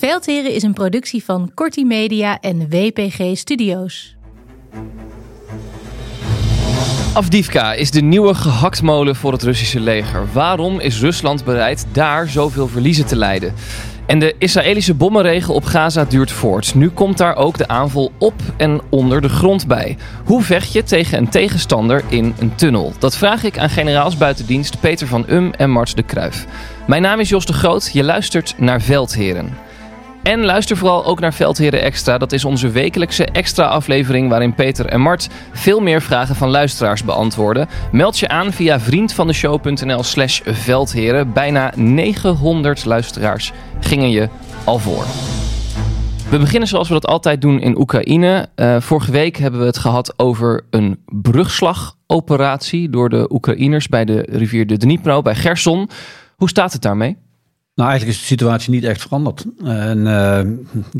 Veldheren is een productie van Corti Media en WPG Studios. Afdivka is de nieuwe gehaktmolen voor het Russische leger. Waarom is Rusland bereid daar zoveel verliezen te leiden? En de Israëlische bommenregen op Gaza duurt voort. Nu komt daar ook de aanval op en onder de grond bij. Hoe vecht je tegen een tegenstander in een tunnel? Dat vraag ik aan generaals buitendienst Peter van Um en Mart de Kruif. Mijn naam is Jos de Groot. Je luistert naar Veldheren. En luister vooral ook naar Veldheren Extra. Dat is onze wekelijkse extra aflevering waarin Peter en Mart veel meer vragen van luisteraars beantwoorden. Meld je aan via vriendvandeshow.nl slash veldheren. Bijna 900 luisteraars gingen je al voor. We beginnen zoals we dat altijd doen in Oekraïne. Uh, vorige week hebben we het gehad over een brugslagoperatie door de Oekraïners bij de rivier de Dnipro, bij Gerson. Hoe staat het daarmee? Nou, eigenlijk is de situatie niet echt veranderd. En, uh,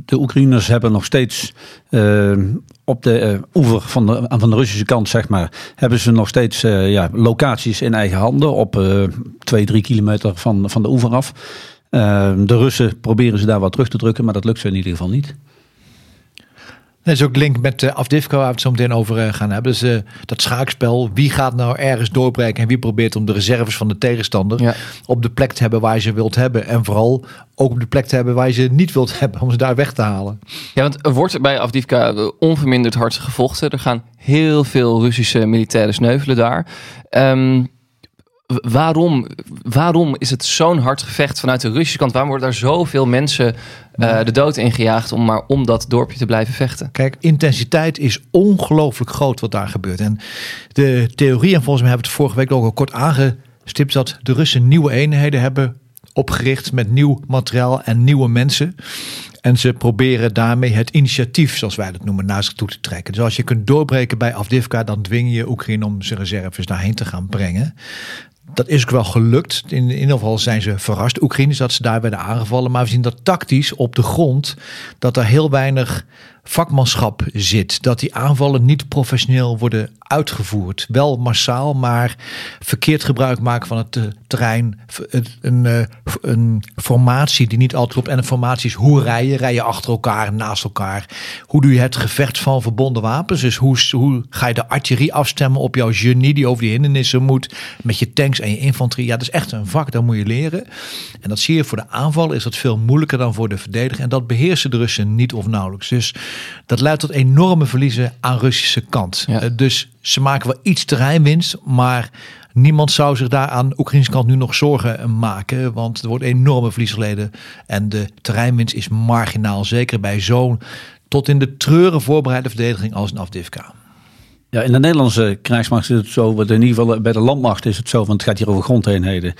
de Oekraïners hebben nog steeds uh, op de uh, oever van de, van de Russische kant, zeg maar, hebben ze nog steeds ja, locaties in eigen handen op twee, drie kilometer van, van de oever af. de Russen proberen ze daar wat terug te drukken, maar dat lukt ze in ieder geval niet. Dat is ook link met uh, Afdivko, waar we het zo meteen over uh, gaan hebben. Dus uh, dat schaakspel, wie gaat nou ergens doorbreken en wie probeert om de reserves van de tegenstander ja. op de plek te hebben waar je ze wilt hebben. En vooral ook op de plek te hebben waar je ze niet wilt hebben, om ze daar weg te halen. Ja, want er wordt bij Afdivka onverminderd hard gevochten. Er gaan heel veel Russische militairen sneuvelen daar. Um, waarom, waarom is het zo'n hard gevecht vanuit de Russische kant? Waarom worden daar zoveel mensen uh, de dood ingejaagd om maar om dat dorpje te blijven vechten? Kijk, intensiteit is ongelooflijk groot wat daar gebeurt. En de theorie, en volgens mij hebben we het vorige week ook al kort aangestipt, dat de Russen nieuwe eenheden hebben opgericht met nieuw materiaal en nieuwe mensen. En ze proberen daarmee het initiatief, zoals wij dat noemen, naar zich toe te trekken. Dus als je kunt doorbreken bij Afdivka, dan dwing je Oekraïne om zijn reserves daarheen te gaan brengen dat is ook wel gelukt. In, ieder geval zijn ze verrast, Oekraïners, dat ze daar werden aangevallen. Maar we zien dat tactisch op de grond, dat er heel weinig vakmanschap zit. Dat die aanvallen niet professioneel worden uitgevoerd. Wel massaal, maar verkeerd gebruik maken van het uh, terrein. Een, uh, een formatie die niet altijd klopt. En een formatie is hoe rij je? Rij je achter elkaar, naast elkaar? Hoe doe je het gevecht van verbonden wapens? Dus hoe, hoe ga je de artillerie afstemmen op jouw genie die over die hindernissen moet? Met je tanks en je infanterie. Ja, dat is echt een vak, dat moet je leren. En dat zie je voor de aanval is dat veel moeilijker dan voor de verdediger. En dat beheersen de Russen niet of nauwelijks. Dus dat leidt tot enorme verliezen aan Russische kant. Ja. Uh, dus ze maken wel iets terreinwinst, maar niemand zou zich daar aan de Oekraïnse kant nu nog zorgen maken. Want er wordt enorme verlies geleden. En de terreinwinst is marginaal. Zeker bij zo'n tot in de treuren voorbereide verdediging als een Afdivka. Ja, in de Nederlandse krijgsmacht is het zo, in ieder geval bij de landmacht is het zo, want het gaat hier over grondeenheden,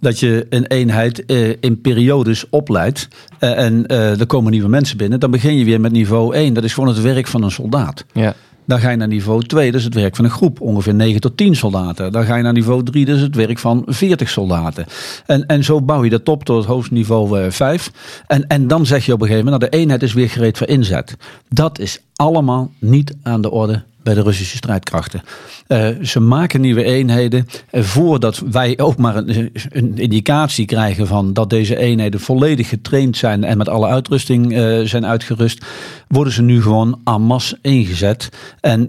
dat je een eenheid eh, in periodes opleidt eh, en eh, er komen nieuwe mensen binnen. Dan begin je weer met niveau 1, dat is gewoon het werk van een soldaat. Ja. Dan ga je naar niveau 2, dat is het werk van een groep, ongeveer 9 tot 10 soldaten. Dan ga je naar niveau 3, dat is het werk van 40 soldaten. En, en zo bouw je dat op tot het hoogste niveau 5. En, en dan zeg je op een gegeven moment, nou de eenheid is weer gereed voor inzet. Dat is allemaal niet aan de orde bij de Russische strijdkrachten. Uh, ze maken nieuwe eenheden. Uh, voordat wij ook maar een, een, indicatie krijgen van dat deze eenheden volledig getraind zijn en met alle uitrusting uh, zijn uitgerust, worden ze nu gewoon en masse ingezet. En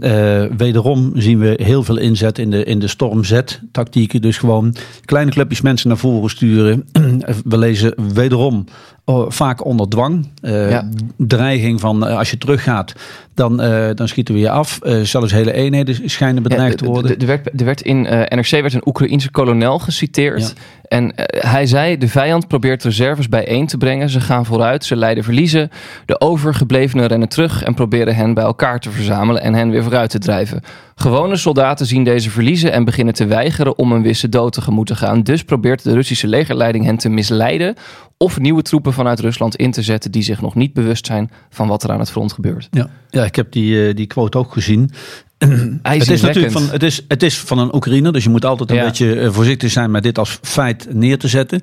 wederom zien we heel veel inzet in de, in de Storm Z-tactieken. Dus gewoon kleine clubjes mensen naar voren sturen. we lezen wederom Oh, vaak onder dwang. Uh, Dreiging van uh, als je teruggaat, dan, uh, dan schieten we je af. Zelfs hele eenheden schijnen bedreigd te worden. Er werd, er werd in NRC werd een Oekraïense kolonel geciteerd. Ja. En hij zei, de vijand probeert reserves bijeen te brengen. Ze gaan vooruit, ze leiden verliezen. De overgeblevenen rennen terug en proberen hen bij elkaar te verzamelen en hen weer vooruit te drijven. Gewone soldaten zien deze verliezen en beginnen te weigeren om een wisse dood tegemoet te gaan. Dus probeert de Russische legerleiding hen te misleiden of nieuwe troepen vanuit Rusland in te zetten die zich nog niet bewust zijn van wat er aan het front gebeurt. Ja, ja ik heb die, uh, die quote ook gezien. Het is natuurlijk van, het is, het is van een Oekraïner, dus je moet altijd een beetje eh, voorzichtig zijn met dit als feit neer te zetten.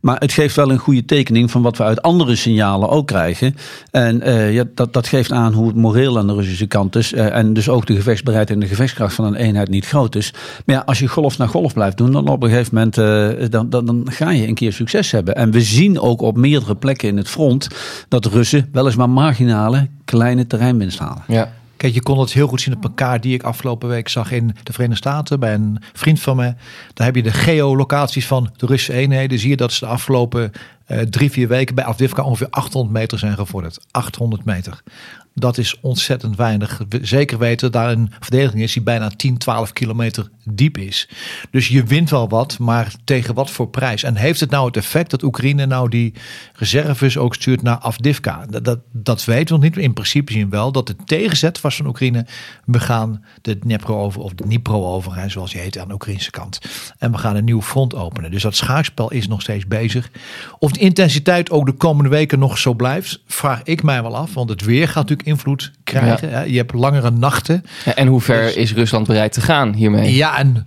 Maar het geeft wel een goede tekening van wat we uit andere signalen ook krijgen. En uh, ja, dat, dat geeft aan hoe het moreel aan de Russische kant is. Uh, en dus ook de gevechtsbereidheid en de gevechtskracht van een eenheid niet groot is. Maar ja, als je golf naar golf blijft doen, dan op een gegeven moment uh, dan, dan, dan ga je een keer succes hebben. En we zien ook op meerdere plekken in het front dat Russen weliswaar marginale kleine terreinwinst halen. Ja. Kijk, je kon het heel goed zien op een kaart die ik afgelopen week zag in de Verenigde Staten bij een vriend van me. Daar heb je de geolocaties van de Russische eenheden. Zie je dat ze de afgelopen uh, drie, vier weken bij Avdivka ongeveer 800 meter zijn gevorderd. 800 meter. Dat is ontzettend weinig. Zeker weten daar een verdediging is die bijna 10, 12 kilometer diep is. Dus je wint wel wat, maar tegen wat voor prijs? En heeft het nou het effect dat Oekraïne nou die reserves ook stuurt naar Afdivka? Dat, dat, dat weten we nog niet. In principe zien we wel dat de tegenzet was van Oekraïne. We gaan de Dnepro over, of de Dnipro over, zoals je heet aan de Oekraïnse kant. En we gaan een nieuw front openen. Dus dat schaakspel is nog steeds bezig. Of de intensiteit ook de komende weken nog zo blijft, vraag ik mij wel af. Want het weer gaat natuurlijk invloed krijgen. Je hebt langere nachten. Ja, en hoe ver dus- is Rusland bereid te gaan hiermee? Ja, en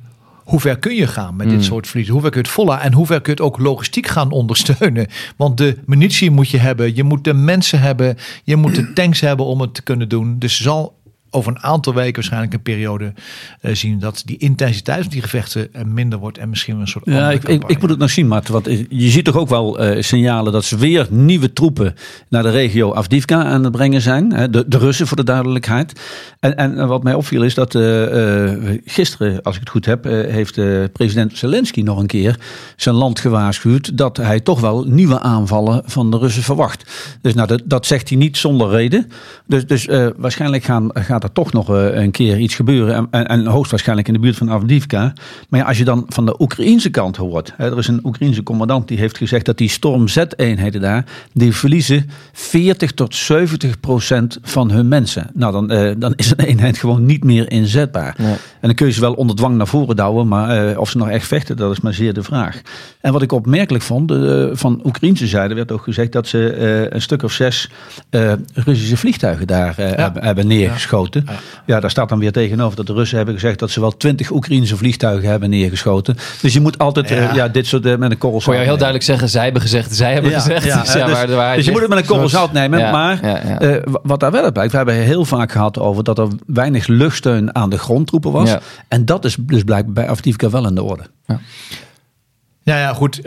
hoe ver kun je gaan met dit hmm. soort verliezen? Hoe ver kun je het vollen en hoe ver kun je het ook logistiek gaan ondersteunen? Want de munitie moet je hebben, je moet de mensen hebben, je moet de tanks hebben om het te kunnen doen. Dus zal over een aantal weken waarschijnlijk een periode uh, zien dat die intensiteit van die gevechten uh, minder wordt en misschien een soort. Ja, ik, ik, ik, moet het nog zien, Matt. Want je ziet toch ook wel uh, signalen dat ze weer nieuwe troepen naar de regio Afdivka aan het brengen zijn. De, de Russen voor de duidelijkheid. En, en wat mij opviel is dat gisteren, als ik het goed heb, heeft president Zelensky nog een keer zijn land gewaarschuwd dat hij toch wel nieuwe aanvallen van de Russen verwacht. Dus nou, dat, dat zegt hij niet zonder reden. Dus, dus waarschijnlijk gaan, gaan gaat er toch nog eh, een keer iets gebeuren. En, en, en, hoogstwaarschijnlijk in de buurt van Avdivka. Maar ja, als je dan van de Oekraïense kant hoort. Hè, er is een Oekraïense commandant die heeft gezegd dat die Storm Z-eenheden daar. die verliezen 40 tot 70 procent van hun mensen. Nou, dan, uh, dan is een eenheid gewoon niet meer inzetbaar. En dan kun je ze wel onder dwang naar voren douwen. Maar uh, of ze nog echt vechten, dat is maar zeer de vraag. En wat ik opmerkelijk vond. Uh, van Oekraïnse zijde werd ook gezegd dat ze een stuk of zes Russische vliegtuigen daar ja. hebben, hebben neergeschoten. Ja. daar staat dan weer tegenover dat de Russen hebben gezegd dat ze wel twintig Oekraïnse vliegtuigen hebben neergeschoten. Dus je moet altijd ja. Uh, dit soort uh, met een korrel zout. Voor jou heel duidelijk zeggen, zij hebben gezegd, zij hebben gezegd. Ja, dus, waar, dus je moet het met een korrel zout nemen. maar uh, wat daar wel uit blijkt, we hebben heel vaak gehad over dat er weinig luchtsteun aan de grondtroepen was. En dat is dus blijkbaar bij Afdivka wel in de orde. Ja, ja, goed.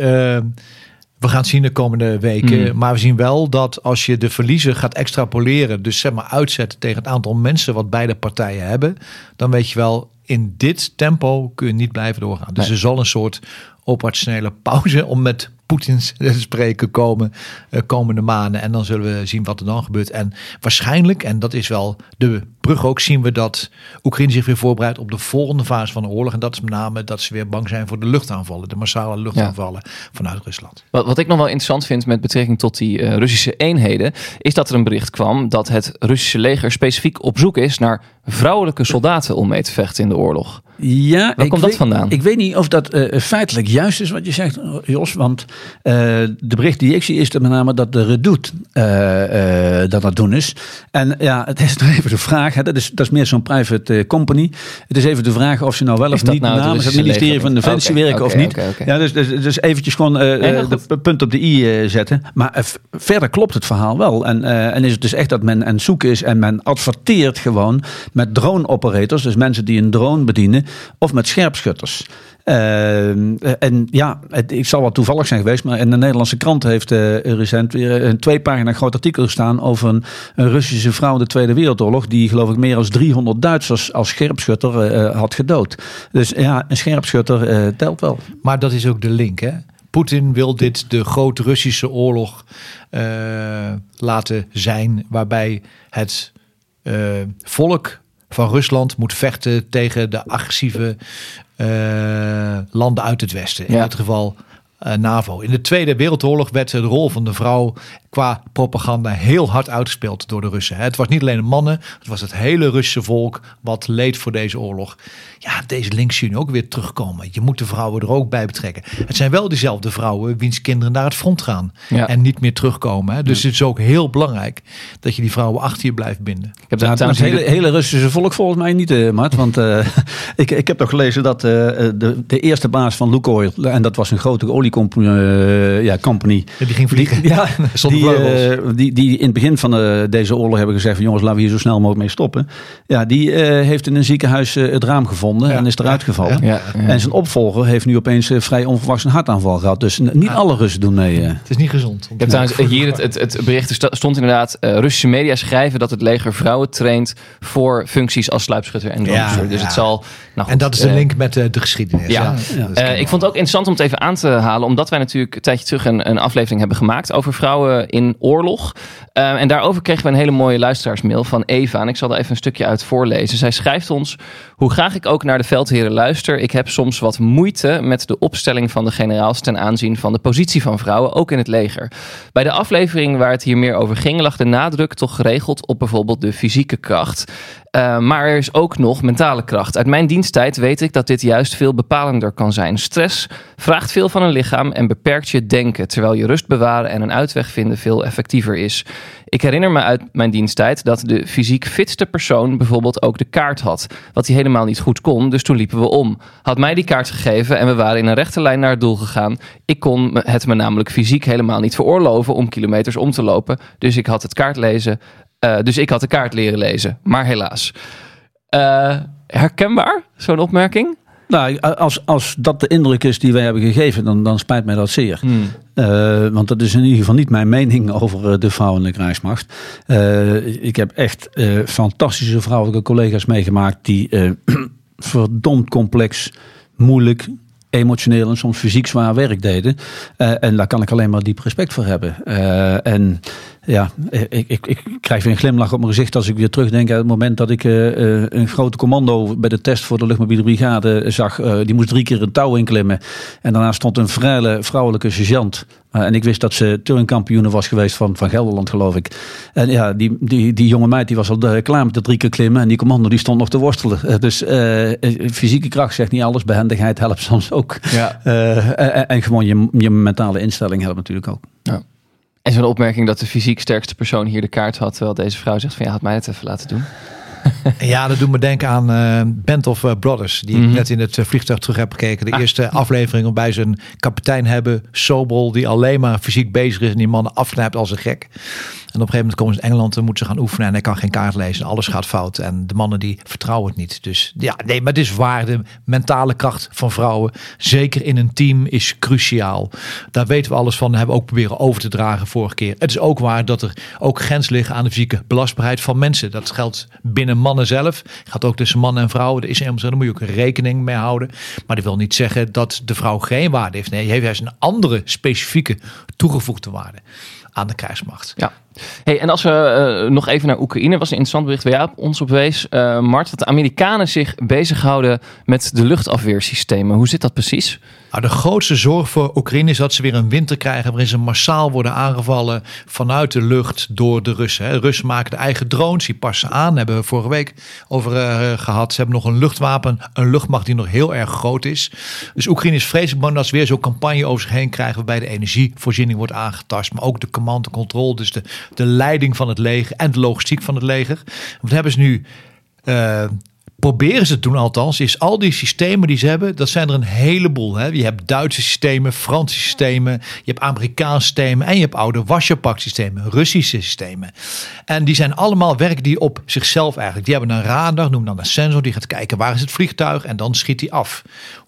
We gaan het zien de komende weken. Hmm. Maar we zien wel dat als je de verliezen gaat extrapoleren, dus zeg maar uitzetten tegen het aantal mensen wat beide partijen hebben, dan weet je wel, in dit tempo kun je niet blijven doorgaan. Dus er zal een soort operationele pauze om met Poetin te spreken komen uh, komende maanden. En dan zullen we zien wat er dan gebeurt. En waarschijnlijk, en dat is wel de brug ook, zien we dat Oekraïne zich weer voorbereidt op de volgende fase van de oorlog. En dat is met name dat ze weer bang zijn voor de luchtaanvallen, de massale luchtaanvallen vanuit Rusland. Wat, wat ik nog wel interessant vind met betrekking tot die uh, Russische eenheden, is dat er een bericht kwam dat het Russische leger specifiek op zoek is naar vrouwelijke soldaten om mee te vechten in de oorlog. Ja, waar komt dat vandaan? Ik weet niet of dat uh, feitelijk juist is wat je zegt, Jos. Want uh, de bericht die ik zie is dat met name dat de Redoute uh, dat dat doen is. En ja, het is nog even de vraag vraag, hè, dat, is, dat is meer zo'n private eh, company. Het is even de vraag of ze nou wel of niet nou het namens het ministerie van? Defensie Oké, werken of niet. Ja, dus, dus, dus eventjes gewoon eh, Nee, eh, de punt op de i zetten. Maar verder klopt het verhaal wel. En, en is het dus echt dat men aan het zoeken is en men adverteert gewoon met drone operators, dus mensen die een drone bedienen, of met scherpschutters. Eh, en ja, ik zal wat toevallig zijn geweest, maar in de Nederlandse krant heeft eh, recent weer een twee pagina groot artikel gestaan over een, Russische vrouw in de Tweede Wereldoorlog, die geloof ik meer dan 300 Duitsers als scherpschutter eh, had gedood. Dus ja, een scherpschutter eh, telt wel. Maar dat is ook de link, hè? Poetin wil dit de grote Russische oorlog eh, laten zijn, waarbij het eh, volk van Rusland moet vechten tegen de agressieve eh, landen uit het Westen. In dit geval eh, NAVO. In de Tweede Wereldoorlog werd de rol van de vrouw qua propaganda heel hard uitgespeeld door de Russen. Het was niet alleen de mannen, het was het hele Russische volk wat leed voor deze oorlog. Ja, deze links ook weer terugkomen. Je moet de vrouwen er ook bij betrekken. Het zijn wel diezelfde vrouwen wiens kinderen naar het front gaan Ja. en niet meer terugkomen. Hè. Dus het is ook heel belangrijk dat je die vrouwen achter je blijft binden. Ik heb daar het trouwens hele, hele Russische volk volgens mij niet, eh Mart. Want eh, ik, ik heb nog gelezen dat eh, de, de eerste baas van Lukoil, en dat was een grote oliecompany, eh, ja, company. En die ging vliegen. Die, ja, Zonder die, eh, die, die in het begin van eh, deze oorlog hebben gezegd van jongens, laten we hier zo snel mogelijk mee stoppen. Ja, die eh, heeft in een ziekenhuis eh, het raam gevonden Ja. en is eruit gevallen. Ja, ja. En zijn opvolger heeft nu opeens vrij onverwachts een hartaanval gehad. Dus niet alle Russen doen mee. eh. Het is niet gezond. Ik heb trouwens hier het, het, het bericht er stond inderdaad. eh, Russische media schrijven dat het leger vrouwen traint voor functies als sluipschutter en dus ja. het zal. Nou en dat is de eh, link met eh, de geschiedenis. ja. Eh, ik vond het ook interessant om het even aan te halen, omdat wij natuurlijk een tijdje terug een, een aflevering hebben gemaakt over vrouwen in oorlog. En daarover kregen we een hele mooie luisteraarsmail van Eva. En ik zal er even een stukje uit voorlezen. Zij schrijft ons: Hoe graag ik ook naar de veldheren luister, ik heb soms wat moeite met de opstelling van de generaals ten aanzien van de positie van vrouwen, ook in het leger. Bij de aflevering waar het hier meer over ging, lag de nadruk toch geregeld op bijvoorbeeld de fysieke kracht. Uh, maar er is ook nog mentale kracht. Uit mijn diensttijd weet ik dat dit juist veel bepalender kan zijn. Stress vraagt veel van een lichaam en beperkt je denken, terwijl je rust bewaren en een uitweg vinden veel effectiever is. Ik herinner me uit mijn diensttijd dat de fysiek fitste persoon bijvoorbeeld ook de kaart had, wat hij helemaal niet goed kon, dus toen liepen we om. Had mij die kaart gegeven en we waren in een rechte lijn naar het doel gegaan. Ik kon het me namelijk fysiek helemaal niet veroorloven om kilometers om te lopen, dus ik had het kaartlezen eh, dus ik had de kaart leren lezen, maar helaas. Eh, herkenbaar, zo'n opmerking? Nou, als, als dat de indruk is die wij hebben gegeven, dan, dan spijt mij dat zeer. Eh, want dat is in ieder geval niet mijn mening over de vrouwelijke krijgsmacht. Ik heb echt fantastische vrouwelijke collega's meegemaakt die verdomd complex, moeilijk, emotioneel en soms fysiek zwaar werk deden. En daar kan ik alleen maar diep respect voor hebben. En ja, ik, ik, ik krijg weer een glimlach op mijn gezicht als ik weer terugdenk aan het moment dat ik eh, eh, een grote commando bij de test voor de luchtmobiele brigade zag. Eh, die moest drie keer een touw inklimmen. En daarna stond een vrije vrouwelijke sergeant. En ik wist dat ze turnkampioene was geweest van, van Gelderland, geloof ik. En ja, die, die, die jonge meid die was al klaar met de drie keer klimmen. En die commando die stond nog te worstelen. Dus fysieke kracht zegt niet alles. Behendigheid helpt soms ook. Ja. En, en gewoon je, je mentale instelling helpt natuurlijk ook. En zo'n opmerking dat de fysiek sterkste persoon hier de kaart had, terwijl deze vrouw zegt van ja, had mij het even laten doen. Ja, dat doet me denken aan eh, Band of eh, Brothers. Die Mhm. ik net in het eh, vliegtuig terug heb gekeken. De eerste aflevering waarbij ze een kapitein hebben. Sobol, die alleen maar fysiek bezig is. En die mannen afknijpt als een gek. En op een gegeven moment komen ze in Engeland en moeten ze gaan oefenen. En hij kan geen kaart lezen. Alles gaat fout. En de mannen die vertrouwen het niet. Dus ja, nee, maar het is waar. De mentale kracht van vrouwen, zeker in een team, is cruciaal. Daar weten we alles van. Hebben we ook proberen over te dragen vorige keer. Het is ook waar dat er ook grens liggen aan de fysieke belastbaarheid van mensen. Dat geldt binnen mannen zelf. Gaat ook tussen mannen en vrouwen. Er is helemaal zo. Daar moet je ook rekening mee houden. Maar dat wil niet zeggen dat de vrouw geen waarde heeft. Nee, heeft juist een andere specifieke toegevoegde waarde aan de krijgsmacht. Ja. Hey, en als we eh, nog even naar Oekraïne, was een interessant bericht waar jij op- ons op wees, eh, Mart, dat de Amerikanen zich bezighouden met de luchtafweersystemen. Hoe zit dat precies? Nou, de grootste zorg voor Oekraïne is dat ze weer een winter krijgen waarin ze massaal worden aangevallen vanuit de lucht door de Russen. hè. Russen maken de eigen drones, die passen aan. Hebben we vorige week over eh, gehad. Ze hebben nog een luchtwapen, een luchtmacht die nog heel erg groot is. Dus Oekraïne is vreselijk bang dat ze weer zo'n campagne over zich heen krijgen waarbij de energievoorziening wordt aangetast, maar ook de command and control, dus de, de leiding van het leger en de logistiek van het leger. Wat hebben ze nu? eh, proberen ze te doen althans, is al die systemen die ze hebben, dat zijn er een heleboel. Hè? Je hebt Duitse systemen, Franse systemen, je hebt Amerikaanse systemen en je hebt oude Wasjerpak systemen, Russische systemen. En die zijn allemaal werken die op zichzelf eigenlijk. Die hebben een radar, noem dan een sensor, die gaat kijken waar is het vliegtuig en dan schiet die af.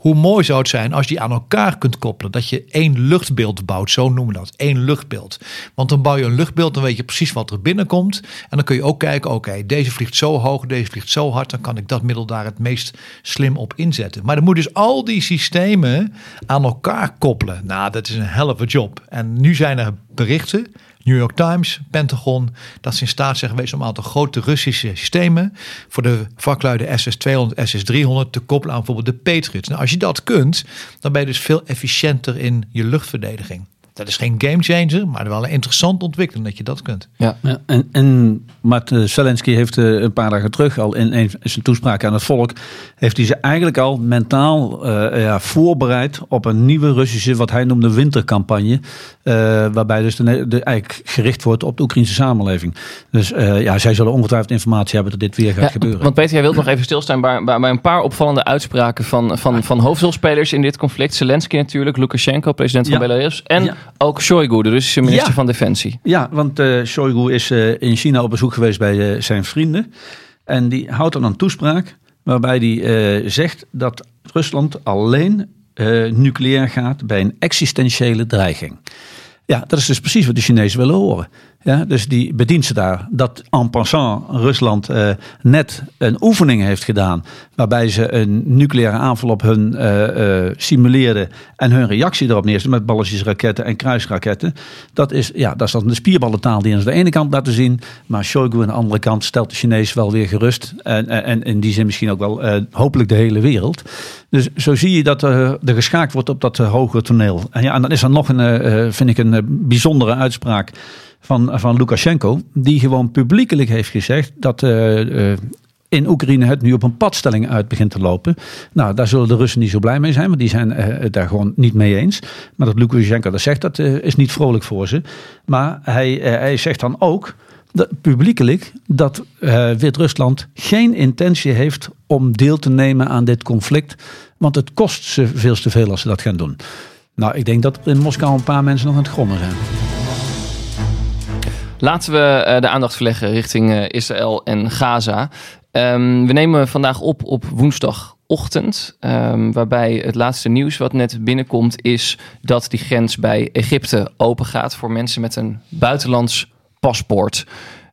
Hoe mooi zou het zijn als je die aan elkaar kunt koppelen, dat je één luchtbeeld bouwt, zo noemen we dat, één luchtbeeld. Want dan bouw je een luchtbeeld, dan weet je precies wat er binnenkomt en dan kun je ook kijken, oké, deze vliegt zo hoog, deze vliegt zo hard, dan kan ik dat middel daar het meest slim op inzetten. Maar dan moet dus al die systemen aan elkaar koppelen. Nou, dat is een a job. En nu zijn er berichten, New York Times, Pentagon, dat ze in staat zijn geweest om een aantal grote Russische systemen voor de vakluiden SS-200, SS-300 te koppelen aan bijvoorbeeld de Patriots. Nou, als je dat kunt, dan ben je dus veel efficiënter in je luchtverdediging. Dat is geen gamechanger, maar wel een interessante ontwikkeling dat je dat kunt. Ja, en, en Mart eh, Zelensky heeft eh, een paar dagen terug al in een in zijn toespraak aan het volk, heeft hij ze eigenlijk al mentaal eh, ja, voorbereid op een nieuwe Russische, wat hij noemde wintercampagne, eh, waarbij dus de, de, eigenlijk gericht wordt op de Oekraïnse samenleving. Dus eh, ja, zij zullen ongetwijfeld informatie hebben dat dit weer gaat Ja, gebeuren. Want Peter, jij wilt nog even stilstaan bij, bij, bij een paar opvallende uitspraken van, van, van hoofdrolspelers in dit conflict. Zelensky natuurlijk, Lukashenko, president van Ja. Belarus. En Ja. Ook Shoigu, de Russische minister Ja. van Defensie. Ja, want eh Shoigu is eh, in China op bezoek geweest bij eh, zijn vrienden. En die houdt dan een toespraak waarbij hij zegt dat Rusland alleen nucleair gaat bij een existentiële dreiging. Ja, dat is dus precies wat de Chinezen willen horen. Ja, dus die bedient ze daar dat en passant Rusland eh, net een oefening heeft gedaan. waarbij ze een nucleaire aanval op hun eh, eh, simuleerden. en hun reactie erop neerzetten met ballistische raketten en kruisraketten. Dat is, ja, dat is dan de spierballentaal die aan de ene kant laten zien. Maar Shoigu aan de andere kant stelt de Chinezen wel weer gerust. En, en, in die zin misschien ook wel hopelijk de hele wereld. Dus zo zie je dat eh, er geschaakt wordt op dat hogere toneel. En, ja, en dan is er nog een, vind ik, een bijzondere uitspraak van, van Lukashenko. Die gewoon publiekelijk heeft gezegd dat eh, eh, in Oekraïne het nu op een padstelling uit begint te lopen. Nou, daar zullen de Russen niet zo blij mee zijn, want die zijn eh, het daar gewoon niet mee eens. Maar dat Lukashenko dat zegt, dat is niet vrolijk voor ze. Maar hij, hij zegt dan ook dat, publiekelijk dat Wit-Rusland geen intentie heeft om deel te nemen aan dit conflict. Want het kost ze veel te veel als ze dat gaan doen. Nou, ik denk dat in Moskou een paar mensen nog aan het grommen zijn. Laten we eh, de aandacht verleggen richting eh, Israël en Gaza. Ehm, we nemen vandaag op op woensdagochtend. ehm, waarbij het laatste nieuws wat net binnenkomt is dat die grens bij Egypte open gaat voor mensen met een buitenlands paspoort.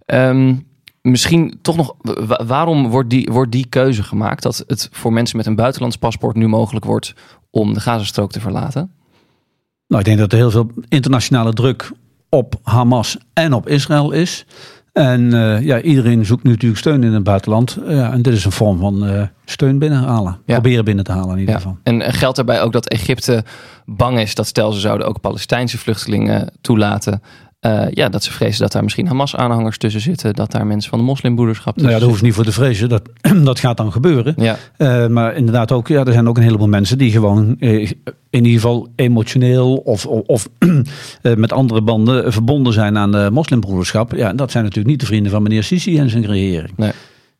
Ehm, misschien toch nog, wa- waarom wordt die, wordt die keuze gemaakt dat het voor mensen met een buitenlands paspoort nu mogelijk wordt om de Gazastrook te verlaten? Nou, ik denk dat er heel veel internationale druk op Hamas en op Israël is. En eh, ja, iedereen zoekt nu natuurlijk steun in het buitenland. Ja, en dit is een vorm van eh, steun binnenhalen. Ja. Proberen binnen te halen in ieder geval. En eh, geldt daarbij ook dat Egypte bang is dat stel ze zouden ook Palestijnse vluchtelingen toelaten. Eh, ja, dat ze vrezen dat daar misschien Hamas-aanhangers tussen zitten. Dat daar mensen van de moslimbroederschap Nou ja, tussen daar hoef je niet voor te vrezen. Dat, dat gaat dan gebeuren. Ja, Eh, maar inderdaad ook, ja, er zijn ook een heleboel mensen die gewoon eh, in ieder geval emotioneel of, of, of, eh, met andere banden verbonden zijn aan de moslimbroederschap. Ja, dat zijn natuurlijk niet de vrienden van meneer Sisi en zijn regering. Nee.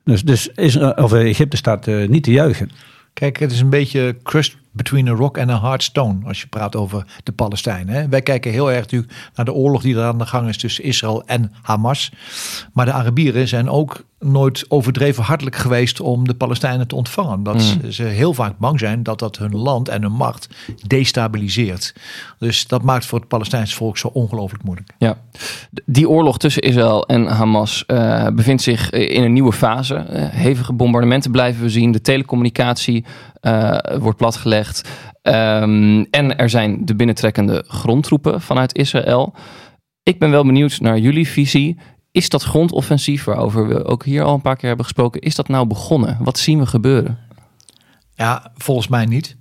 Dus, dus Israël, of Egypte staat niet te juichen. Kijk, het is een beetje crust between a rock and a hard stone als je praat over de Palestijnen. Hè. Wij kijken heel erg natuurlijk naar de oorlog die er aan de gang is tussen Israël en Hamas. Maar de Arabieren zijn ook nooit overdreven hartelijk geweest om de Palestijnen te ontvangen. Dat ze- ze heel vaak bang zijn dat dat hun land en hun macht destabiliseert. Dus dat maakt voor het Palestijnse volk zo ongelooflijk moeilijk. ja. Die oorlog tussen Israël en Hamas eh, bevindt zich in een nieuwe fase. Eh, hevige bombardementen blijven we zien. De telecommunicatie eh, wordt platgelegd. Ehm, en er zijn de binnentrekkende grondtroepen vanuit Israël. Ik ben wel benieuwd naar jullie visie. Is dat grondoffensief, waarover we ook hier al een paar keer hebben gesproken, is dat nou begonnen? Wat zien we gebeuren? Ja, volgens mij niet.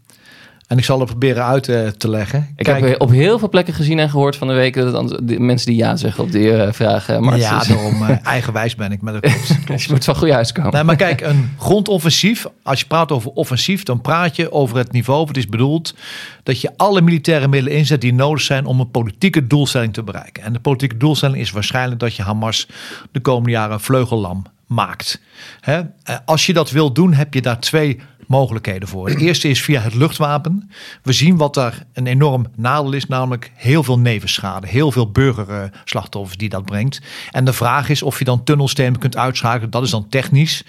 En ik zal het proberen uit eh, te leggen. Ik heb op heel veel plekken gezien en gehoord van de week dat het de mensen die ja zeggen op die eh, vragen. Maar ja, het daarom eh, eigenwijs ben ik. Maar dat klopt. Dus je moet van goed huis komen. Nee, maar kijk, een grondoffensief, als je praat over offensief, dan praat je over het niveau. Het is bedoeld dat je alle militaire middelen inzet die nodig zijn om een politieke doelstelling te bereiken. En de politieke doelstelling is waarschijnlijk dat je Hamas de komende jaren vleugellam maakt. Hè? Eh, Als je dat wil doen, heb je daar twee mogelijkheden voor. De eerste is via het luchtwapen. We zien wat daar een enorm nadeel is, namelijk heel veel nevenschade, heel veel burgerslachtoffers die dat brengt. En de vraag is of je dan tunnelsystemen kunt uitschakelen. Dat is dan technisch.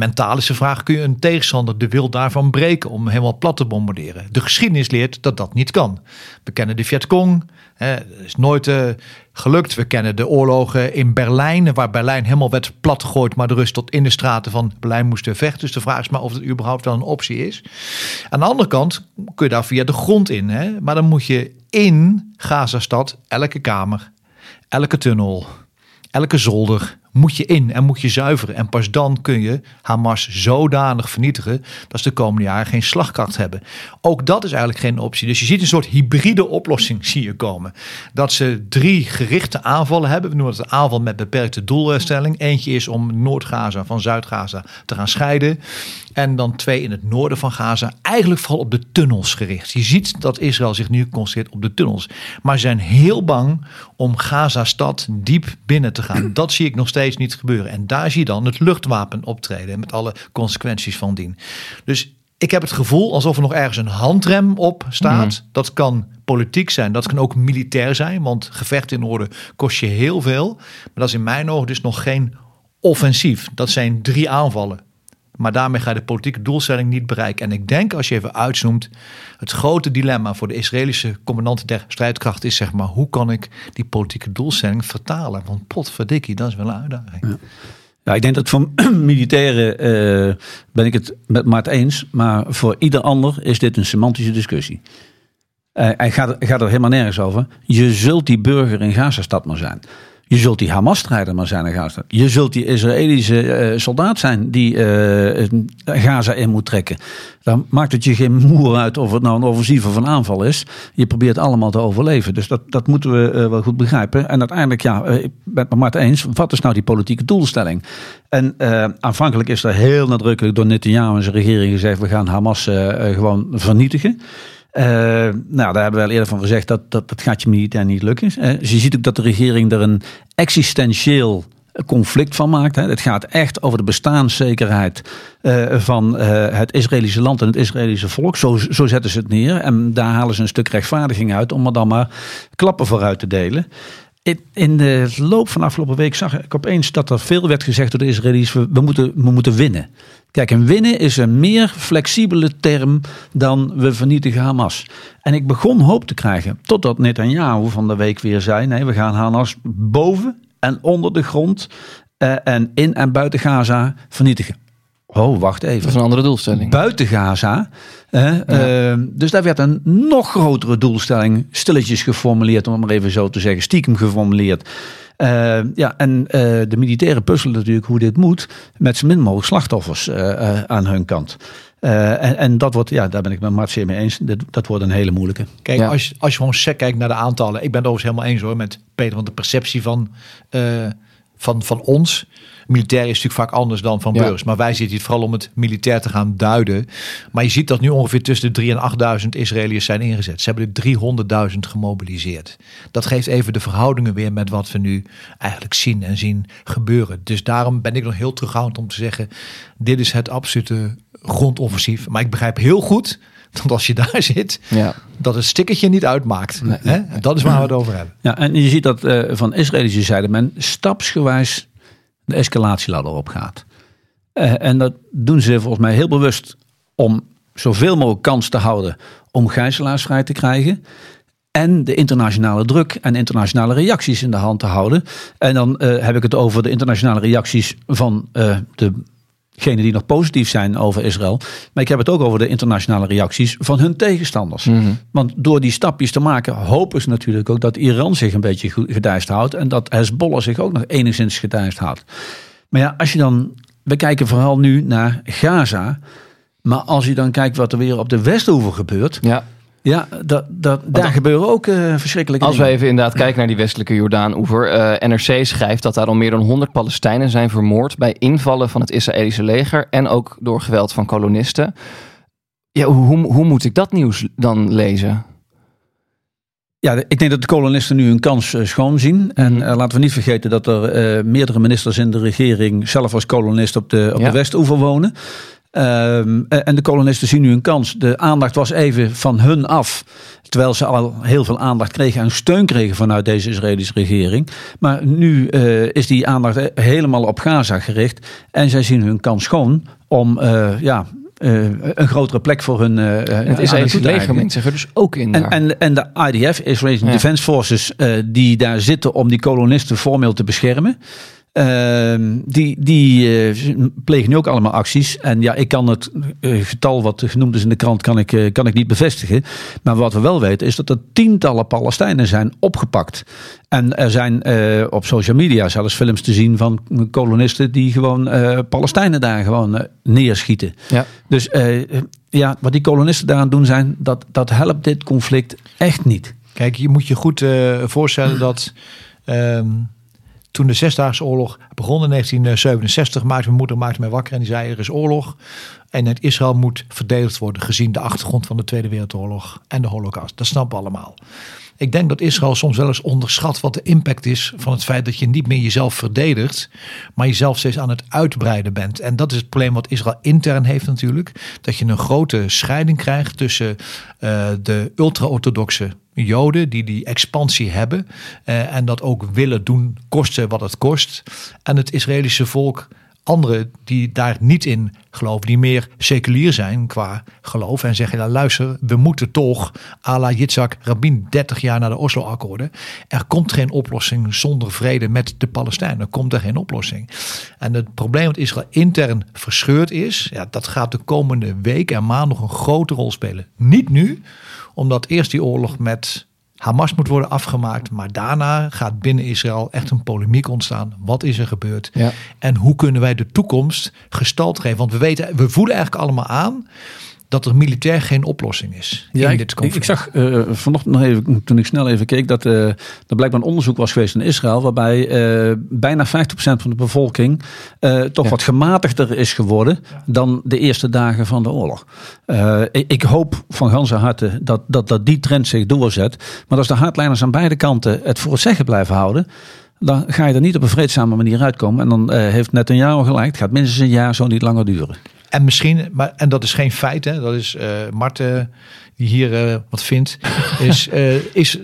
Mentaal vraag: kun je een tegenstander de wil daarvan breken om helemaal plat te bombarderen? De geschiedenis leert dat dat niet kan. We kennen de Vietcong, dat is nooit eh, gelukt. We kennen de oorlogen in Berlijn, waar Berlijn helemaal werd platgegooid, maar de rust tot in de straten van Berlijn moesten vechten. Dus de vraag is maar of het überhaupt wel een optie is. Aan de andere kant kun je daar via de grond in, hè? maar dan moet je in Gazastad elke kamer, elke tunnel, elke zolder moet je in en moet je zuiveren. En pas dan kun je Hamas zodanig vernietigen dat ze de komende jaren geen slagkracht hebben. Ook dat is eigenlijk geen optie. Dus je ziet een soort hybride oplossing zie je komen. Dat ze drie gerichte aanvallen hebben. We noemen het een aanval met beperkte doelstelling. Eentje is om Noord-Gaza van Zuid-Gaza te gaan scheiden. En dan twee in het noorden van Gaza. Eigenlijk vooral op de tunnels gericht. Je ziet dat Israël zich nu concentreert op de tunnels. Maar ze zijn heel bang om Gaza-stad diep binnen te gaan. Dat zie ik nog steeds niet gebeuren. En daar zie je dan het luchtwapen optreden. Met alle consequenties van dien. Dus ik heb het gevoel alsof er nog ergens een handrem op staat. Dat kan politiek zijn, dat kan ook militair zijn. Want gevecht in orde kost je heel veel. Maar dat is in mijn ogen dus nog geen offensief. Dat zijn drie aanvallen. Maar daarmee ga je de politieke doelstelling niet bereiken. En ik denk, als je even uitzoomt, het grote dilemma voor de Israëlische commandanten der strijdkracht is, zeg maar, hoe kan ik die politieke doelstelling vertalen? Want potverdikkie, dat is wel een uitdaging. Ja, ik denk dat voor militairen eh, ben ik het met Maart eens. Maar voor ieder ander is dit een semantische discussie. Eh, hij gaat, gaat er helemaal nergens over. Je zult die burger in Gazastad maar zijn. Je zult die Hamas-strijder maar zijn in Gaza. Je zult die Israëlische eh, soldaat zijn die eh, Gaza in moet trekken. Dan maakt het je geen moer uit of het nou een offensief of een aanval is. Je probeert allemaal te overleven. Dus dat, dat moeten we eh, wel goed begrijpen. En uiteindelijk, ja, eh, ik ben het met Mart eens. Wat is nou die politieke doelstelling? En eh, aanvankelijk is er heel nadrukkelijk door Netanyahu en zijn regering gezegd... we gaan Hamas eh, eh, gewoon vernietigen. Eh, nou, daar hebben we al eerder van gezegd dat dat, dat gaat je militair niet lukken. Eh, dus je ziet ook dat de regering er een existentieel conflict van maakt. Hè. Het gaat echt over de bestaanszekerheid eh, van het Israëlische land en het Israëlische volk. Zo, zo zetten ze het neer. En daar halen ze een stuk rechtvaardiging uit om er dan maar klappen vooruit te delen. In, de loop van afgelopen week zag ik opeens dat er veel werd gezegd door de Israëli's. We, moeten, we moeten winnen. Kijk, en winnen is een meer flexibele term dan we vernietigen Hamas. En ik begon hoop te krijgen, totdat Netanyahu van de week weer zei... nee, we gaan Hamas boven en onder de grond eh, en in en buiten Gaza vernietigen. Oh, wacht even. Dat is een andere doelstelling. Buiten Gaza. hè, eh, dus daar werd een nog grotere doelstelling stilletjes geformuleerd, om het maar even zo te zeggen, stiekem geformuleerd. Eh, ja, en eh, de militairen puzzelen natuurlijk hoe dit moet met zo min mogelijk slachtoffers eh, eh, aan hun kant. Eh, en, en dat wordt, ja, daar ben ik met Mart zeer mee eens. Dat, dat wordt een hele moeilijke. Kijk, Ja. als, je, als je gewoon sec kijkt naar de aantallen. Ik ben het overigens helemaal eens hoor met Peter. Want de perceptie van, eh, van, van ons, militair, is natuurlijk vaak anders dan van Ja. burgers. Maar wij zitten hier vooral om het militair te gaan duiden. Maar je ziet dat nu ongeveer tussen de 3 en 8.000 Israëliërs zijn ingezet. Ze hebben er 300.000 gemobiliseerd. Dat geeft even de verhoudingen weer met wat we nu eigenlijk zien en zien gebeuren. Dus daarom ben ik nog heel terughoudend om te zeggen... dit is het absolute grondoffensief. Maar ik begrijp heel goed dat als je daar zit Ja. dat het stickertje niet uitmaakt. Hè? En Dat is waar we het over hebben. Ja, en je ziet dat eh, van Israëlische zijde men stapsgewijs de escalatieladder opgaat. Eh, en dat doen ze volgens mij heel bewust om zoveel mogelijk kans te houden om gijzelaars vrij te krijgen. En de internationale druk en internationale reacties in de hand te houden. En dan eh, heb ik het over de internationale reacties van eh, de degenen die nog positief zijn over Israël. Maar ik heb het ook over de internationale reacties van hun tegenstanders. Want door die stapjes te maken hopen ze natuurlijk ook dat Iran zich een beetje gedijst houdt. En dat Hezbollah zich ook nog enigszins gedijst houdt. Maar ja, als je dan. We kijken vooral nu naar Gaza. Maar als je dan kijkt wat er weer op de Westoever gebeurt. Ja. Ja, dat, dat, daar gebeuren ook uh, verschrikkelijke Als we even inderdaad kijken naar die westelijke Jordaan-oever. eh, NRC schrijft dat daar al meer dan 100 Palestijnen zijn vermoord bij invallen van het Israëlische leger en ook door geweld van kolonisten. Ja, hoe, hoe, moet ik dat nieuws dan lezen? Ja, ik denk dat de kolonisten nu hun kans uh, schoon zien. En uh, laten we niet vergeten dat er uh, meerdere ministers in de regering zelf als kolonist op de, op Ja. de Westoever wonen. Ehm, en de kolonisten zien nu hun kans. De aandacht was even van hun af. Terwijl ze al heel veel aandacht kregen en steun kregen vanuit deze Israëlische regering. Maar nu uh, is die aandacht helemaal op Gaza gericht. En zij zien hun kans schoon om uh, ja, uh, een grotere plek voor hun. Uh, Het Israëlische leger mengt zich er dus ook in. En, en, en de IDF, Israeli Ja. Defense Forces, uh, die daar zitten om die kolonisten formeel te beschermen. Ehm, die die uh, plegen nu ook allemaal acties. En ja, ik kan het uh, getal wat genoemd is in de krant, kan ik, uh, kan ik niet bevestigen. Maar wat we wel weten is dat er tientallen Palestijnen zijn opgepakt. En er zijn uh, op social media zelfs films te zien van kolonisten die gewoon uh, Palestijnen daar gewoon uh, neerschieten. Ja. Dus ja, wat die kolonisten daaraan doen zijn, dat, dat helpt dit conflict echt niet. Kijk, je moet je goed uh, voorstellen dat um, toen de Zesdaagse Oorlog begon in 1967, maakte mijn moeder maakte mij wakker en die zei: er is oorlog en het Israël moet verdedigd worden gezien de achtergrond van de Tweede Wereldoorlog en de Holocaust. Dat snappen we allemaal. Ik denk dat Israël soms wel eens onderschat wat de impact is van het feit dat je niet meer jezelf verdedigt, maar jezelf steeds aan het uitbreiden bent. En dat is het probleem wat Israël intern heeft natuurlijk. Dat je een grote scheiding krijgt tussen uh, de ultra-orthodoxe Joden die die expansie hebben uh, en dat ook willen doen, kosten wat het kost. En het Israëlische volk anderen die daar niet in geloven, die meer seculier zijn qua geloof en zeggen, nou, luister, we moeten toch, à la Yitzhak Rabin, 30 jaar na de Oslo-akkoorden, er komt geen oplossing zonder vrede met de Palestijnen. Er komt er geen oplossing. En het probleem dat Israël intern verscheurd is, ja, dat gaat de komende weken en maanden nog een grote rol spelen. Niet nu, omdat eerst die oorlog met Hamas moet worden afgemaakt, maar daarna gaat binnen Israël echt een polemiek ontstaan. Wat is er gebeurd? Ja. En hoe kunnen wij de toekomst gestald geven? Want we weten, we voelen eigenlijk allemaal aan dat er militair geen oplossing is Ja, in ik, dit ik, conflict. ik zag uh, vanochtend nog even, toen ik snel even keek, dat uh, er blijkbaar een onderzoek was geweest in Israël, waarbij uh, bijna 50% van de bevolking toch Ja. wat gematigder is geworden dan de eerste dagen van de oorlog. Ik, ik hoop van ganse harte dat, dat, dat die trend zich doorzet. Maar als de hardliners aan beide kanten het voor het zeggen blijven houden, dan ga je er niet op een vreedzame manier uitkomen. En dan heeft net een jaar gelijk. Het gaat minstens een jaar zo niet langer duren. En misschien, maar, en dat is geen feit, hè, dat is uh, Marten die hier uh, wat vindt, is, uh, is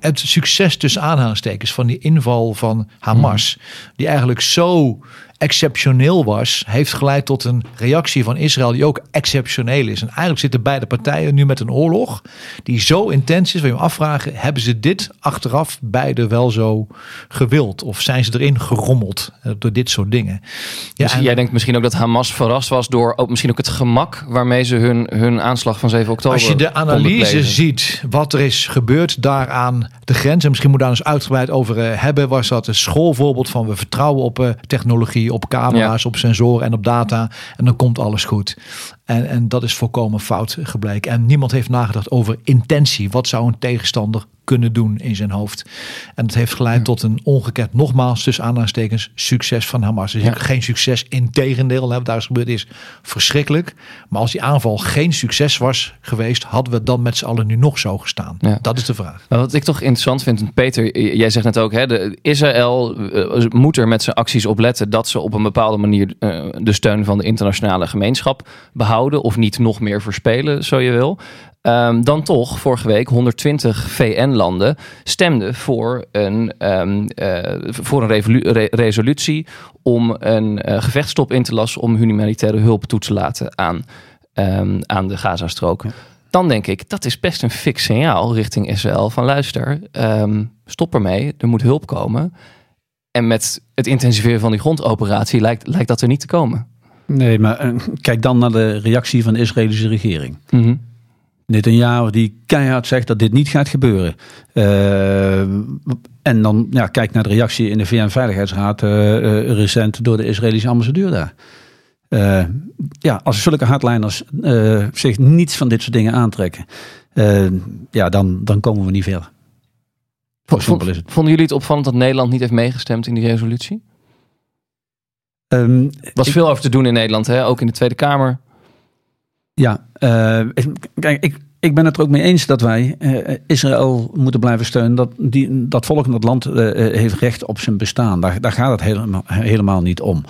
het succes tussen aanhalingstekens van die inval van Hamas, mm. die eigenlijk zo exceptioneel was, heeft geleid tot een reactie van Israël die ook exceptioneel is. En eigenlijk zitten beide partijen nu met een oorlog die zo intens is, waar je me afvragen, hebben ze dit achteraf beide wel zo gewild? Of zijn ze erin gerommeld door dit soort dingen? Ja, dus en, jij denkt misschien ook dat Hamas verrast was door ook misschien ook het gemak waarmee ze hun, hun aanslag van 7 oktober Als je de analyse ziet wat er is gebeurd daar aan de grens, en misschien moet daar eens uitgebreid over uh, hebben, was dat een schoolvoorbeeld van we vertrouwen op uh, technologie, op camera's, ja. op sensoren en op data en dan komt alles goed. En, en dat is volkomen fout gebleken. En niemand heeft nagedacht over intentie. Wat zou een tegenstander kunnen doen in zijn hoofd? En het heeft geleid ja. tot een ongekend, nogmaals, tussen aanhalingstekens, succes van Hamas. Dus ja. geen succes, in tegendeel, wat daar is gebeurd is verschrikkelijk. Maar als die aanval geen succes was geweest, hadden we dan met z'n allen nu nog zo gestaan? Ja. Dat is de vraag. Nou, wat ik toch interessant vind, Peter, jij zegt net ook, hè, de, Israël uh, moet er met zijn acties op letten dat ze op een bepaalde manier uh, de steun van de internationale gemeenschap behouden of niet nog meer verspelen, zo je wil. Um, dan toch, vorige week, 120 VN-landen stemden voor een, um, uh, voor een re resolutie om een uh, gevechtsstop in te lassen om humanitaire hulp toe te laten aan, um, aan de Gazastrook. Ja. Dan denk ik, dat is best een fix signaal richting Israël van luister, stop ermee, er moet hulp komen. En met het intensiveren van die grondoperatie lijkt, lijkt dat er niet te komen. Nee, maar uh, kijk dan naar de reactie van de Israëlische regering. Mm -hmm. Netanyahu die keihard zegt dat dit niet gaat gebeuren. Uh, en dan ja, kijk naar de reactie in de VN-veiligheidsraad uh, recent door de Israëlische ambassadeur daar. eh, ja, als zulke hardliners eh, zich niets van dit soort dingen aantrekken, eh, ja, dan, dan komen we niet verder. Zo simpel is het. Vonden jullie het opvallend dat Nederland niet heeft meegestemd in die resolutie? Er was ik- veel over te doen in Nederland, hè? ook in de Tweede Kamer. Ja, eh, kijk, ik, ik ben het er ook mee eens dat wij eh, Israël moeten blijven steunen. Dat, die, dat volk in dat land eh, heeft recht op zijn bestaan. Daar, daar gaat het helemaal, helemaal niet om.